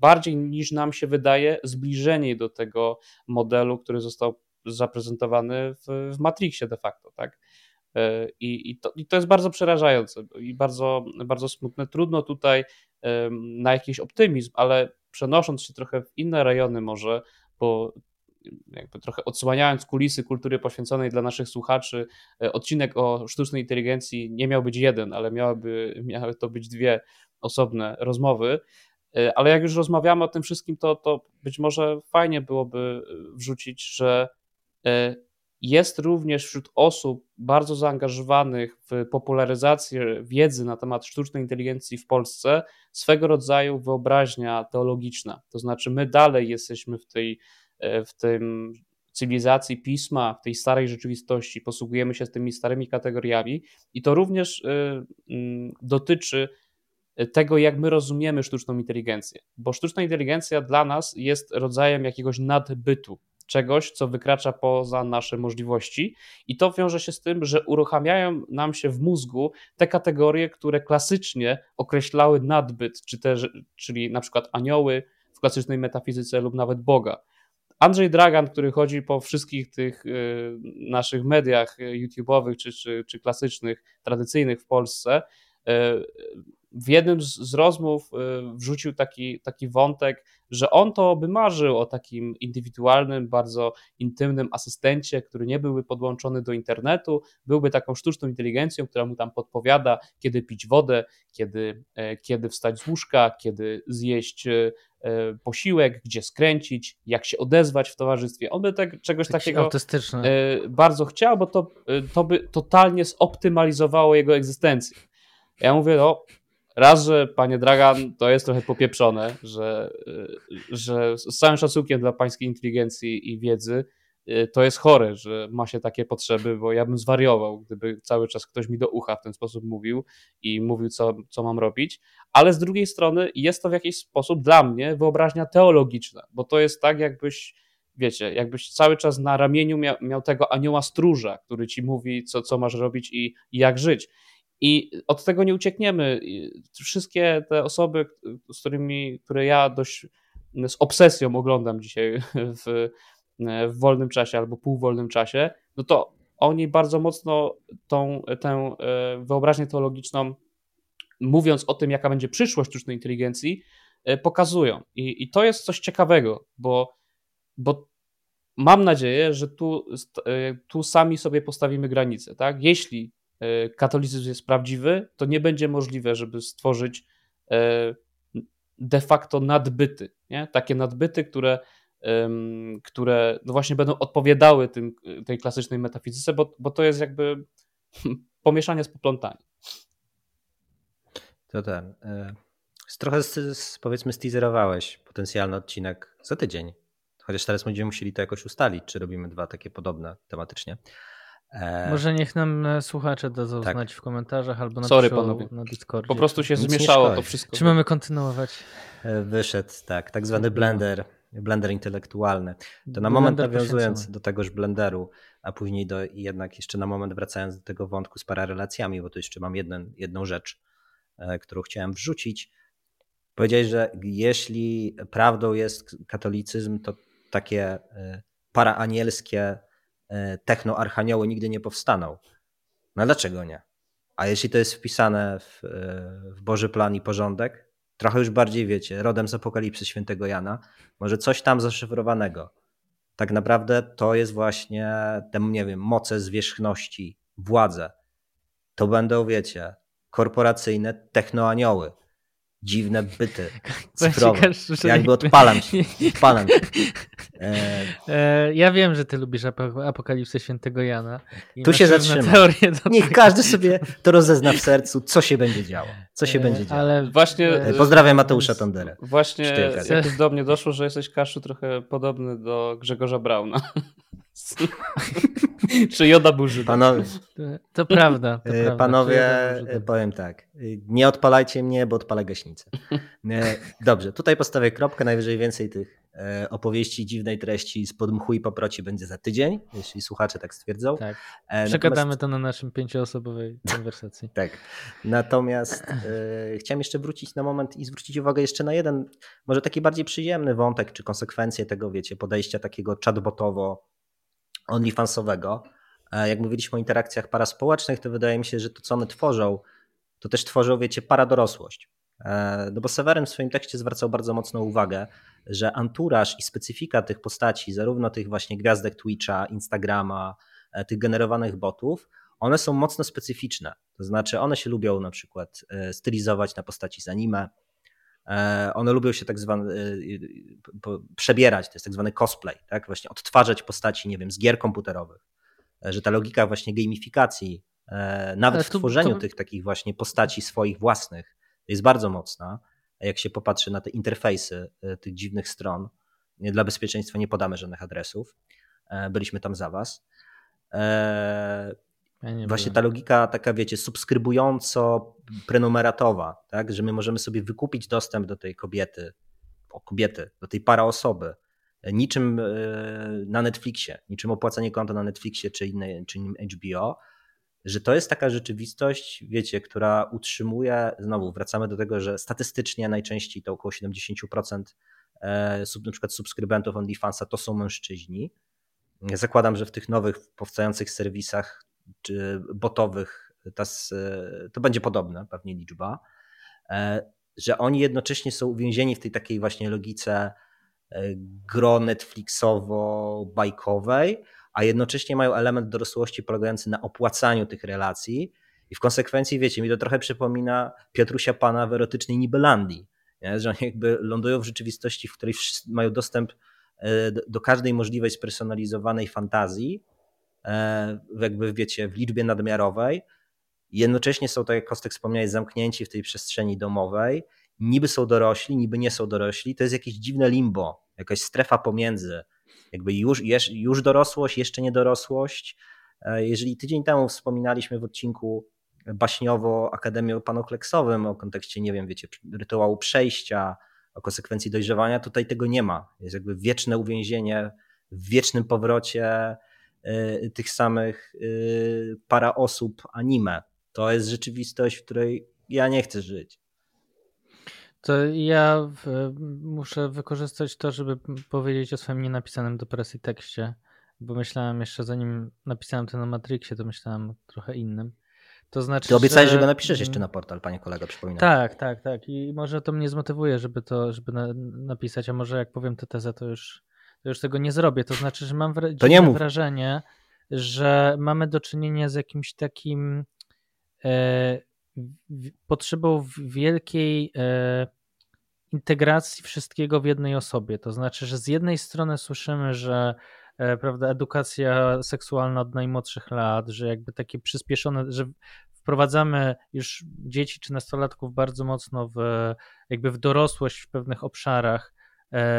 bardziej niż nam się wydaje zbliżeni do tego modelu, który został zaprezentowany w, w Matrixie de facto, tak? E, I, i, to, I to jest bardzo przerażające i bardzo, bardzo smutne. Trudno tutaj na jakiś optymizm, ale przenosząc się trochę w inne rejony może, bo jakby trochę odsłaniając kulisy kultury poświęconej dla naszych słuchaczy, e, odcinek o sztucznej inteligencji nie miał być jeden, ale miałyby, miały to być dwie osobne rozmowy. E, ale jak już rozmawiamy o tym wszystkim, to, to być może fajnie byłoby wrzucić, że jest również wśród osób bardzo zaangażowanych w popularyzację wiedzy na temat sztucznej inteligencji w Polsce swego rodzaju wyobraźnia teologiczna. To znaczy, my dalej jesteśmy w tej, e, w tym cywilizacji pisma, w tej starej rzeczywistości, posługujemy się tymi starymi kategoriami i to również e, dotyczy tego, jak my rozumiemy sztuczną inteligencję, bo sztuczna inteligencja dla nas jest rodzajem jakiegoś nadbytu, czegoś, co wykracza poza nasze możliwości, i to wiąże się z tym, że uruchamiają nam się w mózgu te kategorie, które klasycznie określały nadbyt, czy te, czyli na przykład anioły w klasycznej metafizyce lub nawet Boga. Andrzej Dragan, który chodzi po wszystkich tych y, naszych mediach y, YouTube'owych czy, czy, czy klasycznych, tradycyjnych w Polsce, y, w jednym z, z, rozmów y, wrzucił taki, taki wątek, że on to by marzył o takim indywidualnym, bardzo intymnym asystencie, który nie byłby podłączony do internetu, byłby taką sztuczną inteligencją, która mu tam podpowiada, kiedy pić wodę, kiedy, e, kiedy wstać z łóżka, kiedy zjeść e, e, posiłek, gdzie skręcić, jak się odezwać w towarzystwie. On by tak, czegoś Taki takiego bardzo chciał, bo to, to by totalnie zoptymalizowało jego egzystencję. Ja mówię, no Raz, że panie Dragan, to jest trochę popieprzone, że, że z całym szacunkiem dla pańskiej inteligencji i wiedzy, y, to jest chore, że ma się takie potrzeby, bo ja bym zwariował, gdyby cały czas ktoś mi do ucha w ten sposób mówił i mówił, co, co mam robić. Ale z drugiej strony jest to w jakiś sposób dla mnie wyobraźnia teologiczna, bo to jest tak, jakbyś, wiecie, jakbyś cały czas na ramieniu miał, miał tego anioła stróża, który ci mówi, co, co masz robić i, i jak żyć. I od tego nie uciekniemy. Wszystkie te osoby, z którymi, które ja dość z obsesją oglądam dzisiaj w, w wolnym czasie albo półwolnym czasie, no to oni bardzo mocno tą, tę e, wyobraźnię teologiczną, mówiąc o tym, jaka będzie przyszłość sztucznej inteligencji, e, pokazują. I, i to jest coś ciekawego, bo, bo mam nadzieję, że tu, e, tu sami sobie postawimy granice. Tak? Jeśli katolicyzm jest prawdziwy, to nie będzie możliwe, żeby stworzyć e, de facto nadbyty. Nie? Takie nadbyty, które, które no właśnie będą odpowiadały tym, tej klasycznej metafizyce, bo, bo to jest jakby pomieszanie z poplątaniem. To ten. E, trochę powiedzmy steaserowałeś potencjalny odcinek za tydzień. Chociaż teraz będziemy musieli to jakoś ustalić, czy robimy dwa takie podobne tematycznie. E, Może niech nam e, słuchacze dadzą tak. znać w komentarzach albo na, Sorry, panowie. na Discordzie. Po prostu się zmieszało to wszystko. Czy mamy kontynuować? E, wyszedł, tak, tak zwany blender, blender intelektualny. To na blender moment nawiązując do tegoż blenderu, a później do, jednak jeszcze na moment wracając do tego wątku z pararelacjami, bo tu jeszcze mam jeden, jedną rzecz, którą chciałem wrzucić. Powiedziałeś, że jeśli prawdą jest katolicyzm, to takie paraanielskie technoarchanioły nigdy nie powstaną. No dlaczego nie? A jeśli to jest wpisane w, e, w Boży plan i porządek, trochę już bardziej wiecie, rodem z apokalipsy świętego Jana, może coś tam zaszyfrowanego. Tak naprawdę to jest właśnie te, nie wiem, moce zwierzchności, władze. To będą, wiecie, korporacyjne technoanioły dziwne byty cyfrowe. Jakby odpalam się. Odpalam się. E... E, ja wiem, że ty lubisz apokalipsę świętego Jana. Tu się zatrzyma. Niech każdy sobie to rozezna w sercu, co się będzie działo. Co się e, będzie działo. Ale właśnie, Pozdrawiam Mateusza Tonderę. Właśnie jakoś do mnie doszło, że jesteś Kaszu trochę podobny do Grzegorza Brauna. Czy Joda był Żydem? Panowie, to prawda. To prawda. Panowie, powiem tak. Nie odpalajcie mnie, bo odpalę gaśnicę. Dobrze, tutaj postawię kropkę. Najwyżej więcej tych e, opowieści dziwnej treści z podmchu i poproci będzie za tydzień, jeśli słuchacze tak stwierdzą. Tak. E, Przegadamy Natomiast... to na naszym pięcioosobowej konwersacji. tak. Natomiast e, chciałem jeszcze wrócić na moment i zwrócić uwagę jeszcze na jeden, może taki bardziej przyjemny wątek, czy konsekwencje tego, wiecie, podejścia takiego chatbotowo OnlyFansowego. E, jak mówiliśmy o interakcjach paraspołecznych, to wydaje mi się, że to, co one tworzą, to też tworzą, wiecie, paradorosłość. E, no bo Seweryn w swoim tekście zwracał bardzo mocną uwagę, że anturaż i specyfika tych postaci, zarówno tych właśnie gwiazdek Twitcha, Instagrama, e, tych generowanych botów, one są mocno specyficzne. To znaczy, one się lubią na przykład stylizować na postaci z anime, one lubią się tak zwane przebierać, to jest tak zwany cosplay, tak? Właśnie odtwarzać postaci, nie wiem, z gier komputerowych. że ta logika właśnie gamifikacji, nawet w tworzeniu to... tych takich właśnie postaci swoich własnych, jest bardzo mocna. Jak się popatrzy na te interfejsy tych dziwnych stron, dla bezpieczeństwa nie podamy żadnych adresów. Byliśmy tam za was. Ja Właśnie byłem. ta logika taka, wiecie, subskrybująco-prenumeratowa, tak? że my możemy sobie wykupić dostęp do tej kobiety, o kobiety, do tej para osoby, niczym e, na Netflixie, niczym opłacanie konta na Netflixie czy, innej, czy innym HBO, że to jest taka rzeczywistość, wiecie, która utrzymuje, znowu wracamy do tego, że statystycznie najczęściej to około 70% e, sub, na przykład subskrybentów OnlyFansa to są mężczyźni. Zakładam, że w tych nowych powstających serwisach czy botowych, to będzie podobna pewnie liczba, e, że oni jednocześnie są uwięzieni w tej takiej właśnie logice e, gro Netflixowo-bajkowej, a jednocześnie mają element dorosłości polegający na opłacaniu tych relacji i w konsekwencji, wiecie, mi to trochę przypomina Piotrusia Pana w erotycznej Nibelandii, nie? że oni jakby lądują w rzeczywistości, w której mają dostęp e, do każdej możliwej spersonalizowanej fantazji, jakby wiecie, w liczbie nadmiarowej. Jednocześnie są, tak jak Kostek wspomniałeś, zamknięci w tej przestrzeni domowej. Niby są dorośli, niby nie są dorośli. To jest jakieś dziwne limbo, jakaś strefa pomiędzy. Jakby już, już dorosłość, jeszcze nie dorosłość. E, jeżeli tydzień temu wspominaliśmy w odcinku baśniowo Akademią Panokleksowym o kontekście, nie wiem, wiecie, rytuału przejścia, o konsekwencji dojrzewania, tutaj tego nie ma. Jest jakby wieczne uwięzienie w wiecznym powrocie tych samych e, para osób anime. To jest rzeczywistość, w której ja nie chcę żyć. To ja muszę wykorzystać to, żeby powiedzieć o swoim nienapisanym do presji tekście, bo myślałem jeszcze zanim napisałem ten o Matrixie, to myślałem trochę innym. To znaczy, Ty obiecałeś, że... że go napiszesz jeszcze na portal, panie kolego, przypominam. Tak, tak, tak. I może to mnie zmotywuje, żeby to, żeby na, napisać, a może jak powiem tę tezę, to już to już tego nie zrobię. To znaczy, że mam wra- wrażenie, że mamy do czynienia z jakimś takim e, potrzebą wielkiej e, integracji wszystkiego w jednej osobie. To znaczy, że z jednej strony słyszymy, że e, prawda, edukacja seksualna od najmłodszych lat, że jakby takie przyspieszone, że wprowadzamy już dzieci czy nastolatków bardzo mocno w, jakby w dorosłość w pewnych obszarach,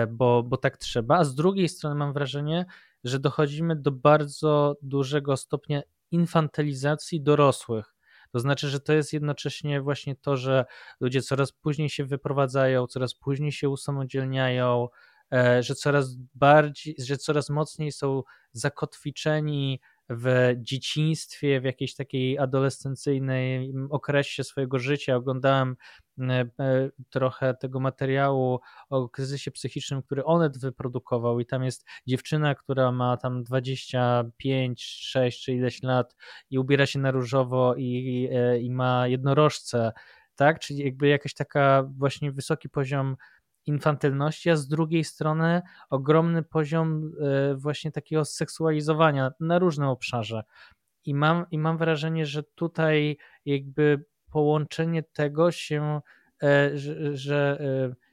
bo, bo tak trzeba. A z drugiej strony mam wrażenie, że dochodzimy do bardzo dużego stopnia infantylizacji dorosłych. To znaczy, że to jest jednocześnie właśnie to, że ludzie coraz później się wyprowadzają, coraz później się usamodzielniają, e, że coraz bardziej, że coraz mocniej są zakotwiczeni w dzieciństwie, w jakiejś takiej adolescencyjnej okresie swojego życia. Oglądałem e, e, trochę tego materiału o kryzysie psychicznym, który Onet wyprodukował i tam jest dziewczyna, która ma tam 25, 6 czy ileś lat i ubiera się na różowo i, e, i ma jednorożce, tak? Czyli jakby jakaś taka właśnie wysoki poziom infantylności, a z drugiej strony ogromny poziom e, właśnie takiego seksualizowania na różnym obszarze. I mam, I mam wrażenie, że tutaj jakby połączenie tego się, e, że, że e,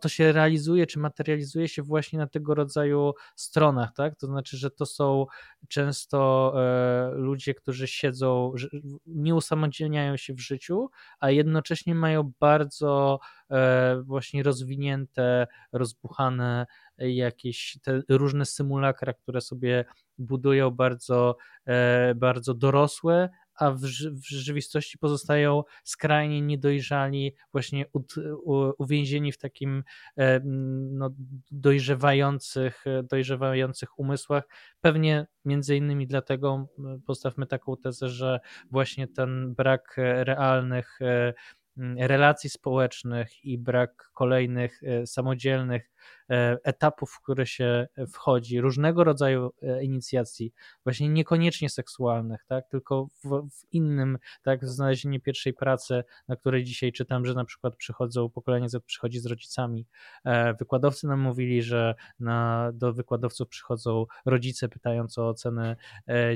to się realizuje, czy materializuje się właśnie na tego rodzaju stronach, tak? To znaczy, że to są często e, ludzie, którzy siedzą, nie usamodzielniają się w życiu, a jednocześnie mają bardzo e, właśnie rozwinięte, rozbuchane jakieś te różne symulakra, które sobie budują bardzo, bardzo dorosłe, a w, w rzeczywistości pozostają skrajnie niedojrzali, właśnie u, u, uwięzieni w takim e, no, dojrzewających, dojrzewających umysłach. Pewnie między innymi dlatego postawmy taką tezę, że właśnie ten brak realnych e, relacji społecznych i brak kolejnych e, samodzielnych E, etapów, w które się wchodzi, różnego rodzaju e, inicjacji, właśnie niekoniecznie seksualnych, tak, tylko w, w innym, tak, znalezienie pierwszej pracy, na której dzisiaj czytam, że na przykład przychodzą, pokolenie Z przychodzi z rodzicami. E, wykładowcy nam mówili, że na, do wykładowców przychodzą rodzice pytając o ocenę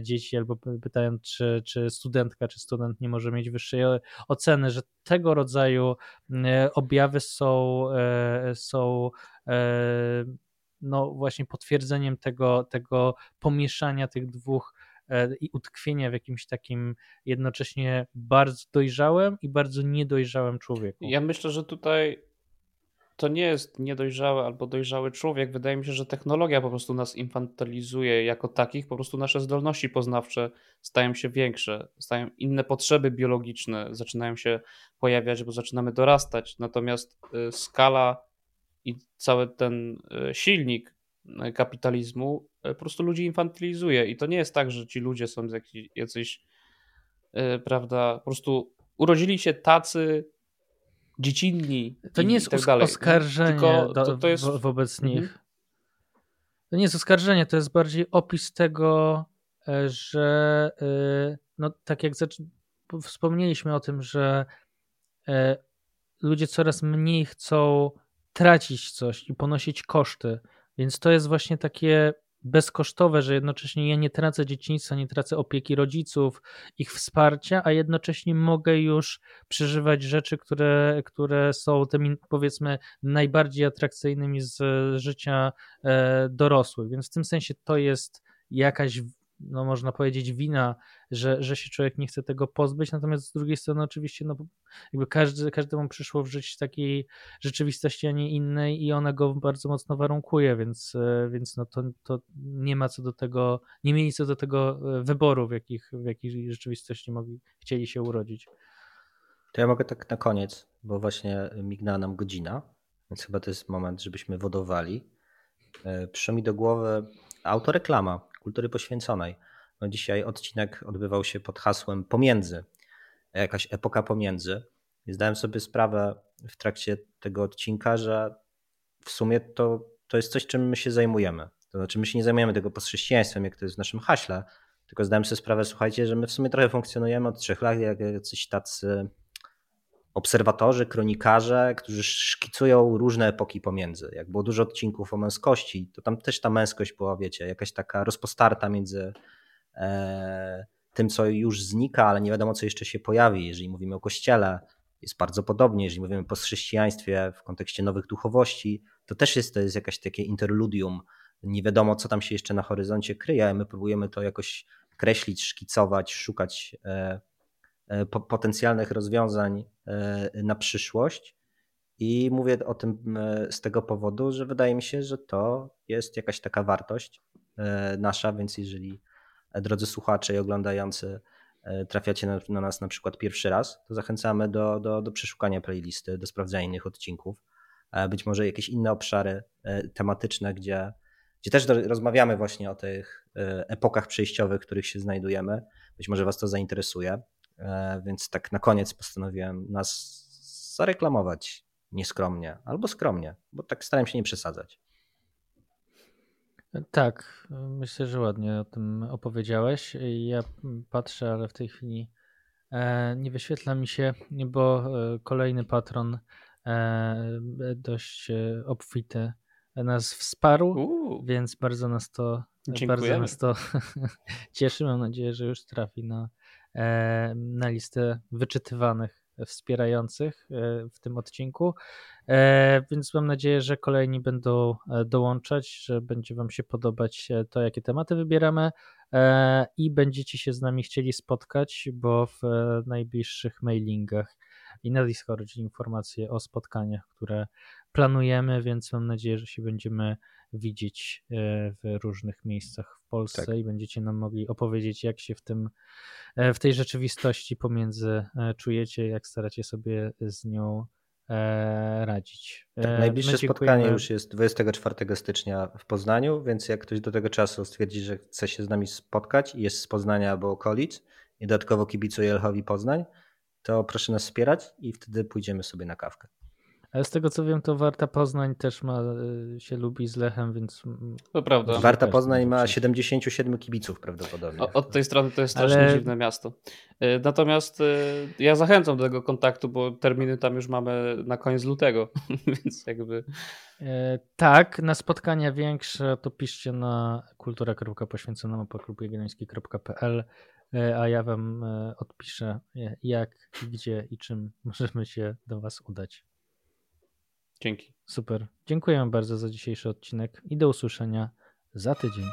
dzieci albo pytając, czy, czy studentka, czy student nie może mieć wyższej oceny, że tego rodzaju objawy są, są E, no właśnie potwierdzeniem tego, tego pomieszania tych dwóch i utkwienia w jakimś takim jednocześnie bardzo dojrzałym i bardzo niedojrzałym człowieku. Ja myślę, że tutaj to nie jest niedojrzały albo dojrzały człowiek. Wydaje mi się, że technologia po prostu nas infantylizuje jako takich, po prostu nasze zdolności poznawcze stają się większe, stają inne potrzeby biologiczne zaczynają się pojawiać, bo zaczynamy dorastać. Natomiast y, skala i cały ten y, silnik y, kapitalizmu po prostu ludzi infantylizuje. I to nie jest tak, że ci ludzie są jakiś, jacyś, prawda, po prostu urodzili się tacy dziecinni. To nie jest tak oskarżenie Tylko do, to, to jest... wo wobec mhm. nich. To nie jest oskarżenie, to jest bardziej opis tego, e, że e, no tak jak wspomnieliśmy o tym, że e, ludzie coraz mniej chcą tracić coś i ponosić koszty. Więc to jest właśnie takie bezkosztowe, że jednocześnie ja nie tracę dzieciństwa, nie tracę opieki rodziców, ich wsparcia, a jednocześnie mogę już przeżywać rzeczy, które, które są tymi powiedzmy najbardziej atrakcyjnymi z życia e, dorosłych. Więc w tym sensie to jest jakaś no można powiedzieć, wina, że, że się człowiek nie chce tego pozbyć, natomiast z drugiej strony oczywiście no, jakby każdy, każdemu przyszło w życiu takiej rzeczywistości, a nie innej i ona go bardzo mocno warunkuje, więc, e, więc no to, to nie ma co do tego, nie mieli co do tego e, wyboru, w jakich, w jakiej rzeczywistości mogli, chcieli się urodzić. To ja mogę tak na koniec, bo właśnie mignęła nam godzina, więc chyba to jest moment, żebyśmy wodowali. E, przyszło mi do głowy autoreklama, kultury poświęconej. No dzisiaj odcinek odbywał się pod hasłem pomiędzy, jakaś epoka pomiędzy. I zdałem sobie sprawę w trakcie tego odcinka, że w sumie to, to jest coś, czym my się zajmujemy. To znaczy, my się nie zajmujemy tego postchrześcijaństwem, jak to jest w naszym haśle, tylko zdałem sobie sprawę, słuchajcie, że my w sumie trochę funkcjonujemy od trzech lat jak jacyś tacy obserwatorzy, kronikarze, którzy szkicują różne epoki pomiędzy. Jak było dużo odcinków o męskości, to tam też ta męskość była, wiecie, jakaś taka rozpostarta między e, tym, co już znika, ale nie wiadomo, co jeszcze się pojawi. Jeżeli mówimy o kościele, jest bardzo podobnie. Jeżeli mówimy o postchrześcijaństwie w kontekście nowych duchowości, to też jest to jest jakaś takie interludium. Nie wiadomo, co tam się jeszcze na horyzoncie kryje, a my próbujemy to jakoś kreślić, szkicować, szukać e, E, potencjalnych rozwiązań e, na przyszłość. I mówię o tym e, z tego powodu, że wydaje mi się, że to jest jakaś taka wartość nasza, więc jeżeli drodzy słuchacze i oglądający trafiacie na, na, nas na przykład pierwszy raz, to zachęcamy do, do, do przeszukania playlisty, do sprawdzania innych odcinków. Być może jakieś inne obszary tematyczne, gdzie, gdzie też rozmawiamy właśnie o tych epokach przejściowych, w których się znajdujemy. Być może Was to zainteresuje. E, więc tak na koniec postanowiłem nas zareklamować nieskromnie albo skromnie, bo tak starałem się nie przesadzać. Tak, myślę, że ładnie o tym opowiedziałeś. Ja patrzę, ale w tej chwili e, nie wyświetla mi się, bo e, kolejny patron dość obfity nas wsparł, więc bardzo nas to, bardzo nas to cieszy. Mam nadzieję, że już trafi na E, na listę wyczytywanych wspierających e, w tym odcinku. E, więc mam nadzieję, że kolejni będą dołączać, że będzie Wam się podobać to, jakie tematy wybieramy i będziecie się z nami chcieli spotkać, bo w najbliższych mailingach i na Discordzie informacje o spotkaniach, które planujemy, więc mam nadzieję, że się będziemy widzieć w różnych miejscach Polsce tak. i będziecie nam mogli opowiedzieć, jak się w tym E, w tej rzeczywistości pomiędzy e, czujecie, jak staracie sobie z nią e, radzić. Tak, najbliższe spotkanie już jest 24 stycznia w Poznaniu, więc jak ktoś do tego czasu stwierdzi, że chce się z nami spotkać i jest z Poznania albo okolic i dodatkowo kibicuje Lchowi Poznań, to proszę nas wspierać i wtedy pójdziemy sobie na kawkę. Ale z tego co wiem, to Warta Poznań też ma, y, się lubi z Lechem, więc. To prawda. Warta Poznań ma 77 kibiców prawdopodobnie. O, od tej strony to jest strasznie Ale... dziwne miasto. Y, natomiast y, ja zachęcam do tego kontaktu, bo terminy tam już mamy na koniec lutego, więc jakby. E, tak, na spotkania większe to piszcie na kultura.poświęcona mapa.jagielloński.pl e, a ja wam e, odpiszę jak, gdzie i czym możemy się do was udać. Dzięki. Super. Dziękuję bardzo za dzisiejszy odcinek i do usłyszenia za tydzień.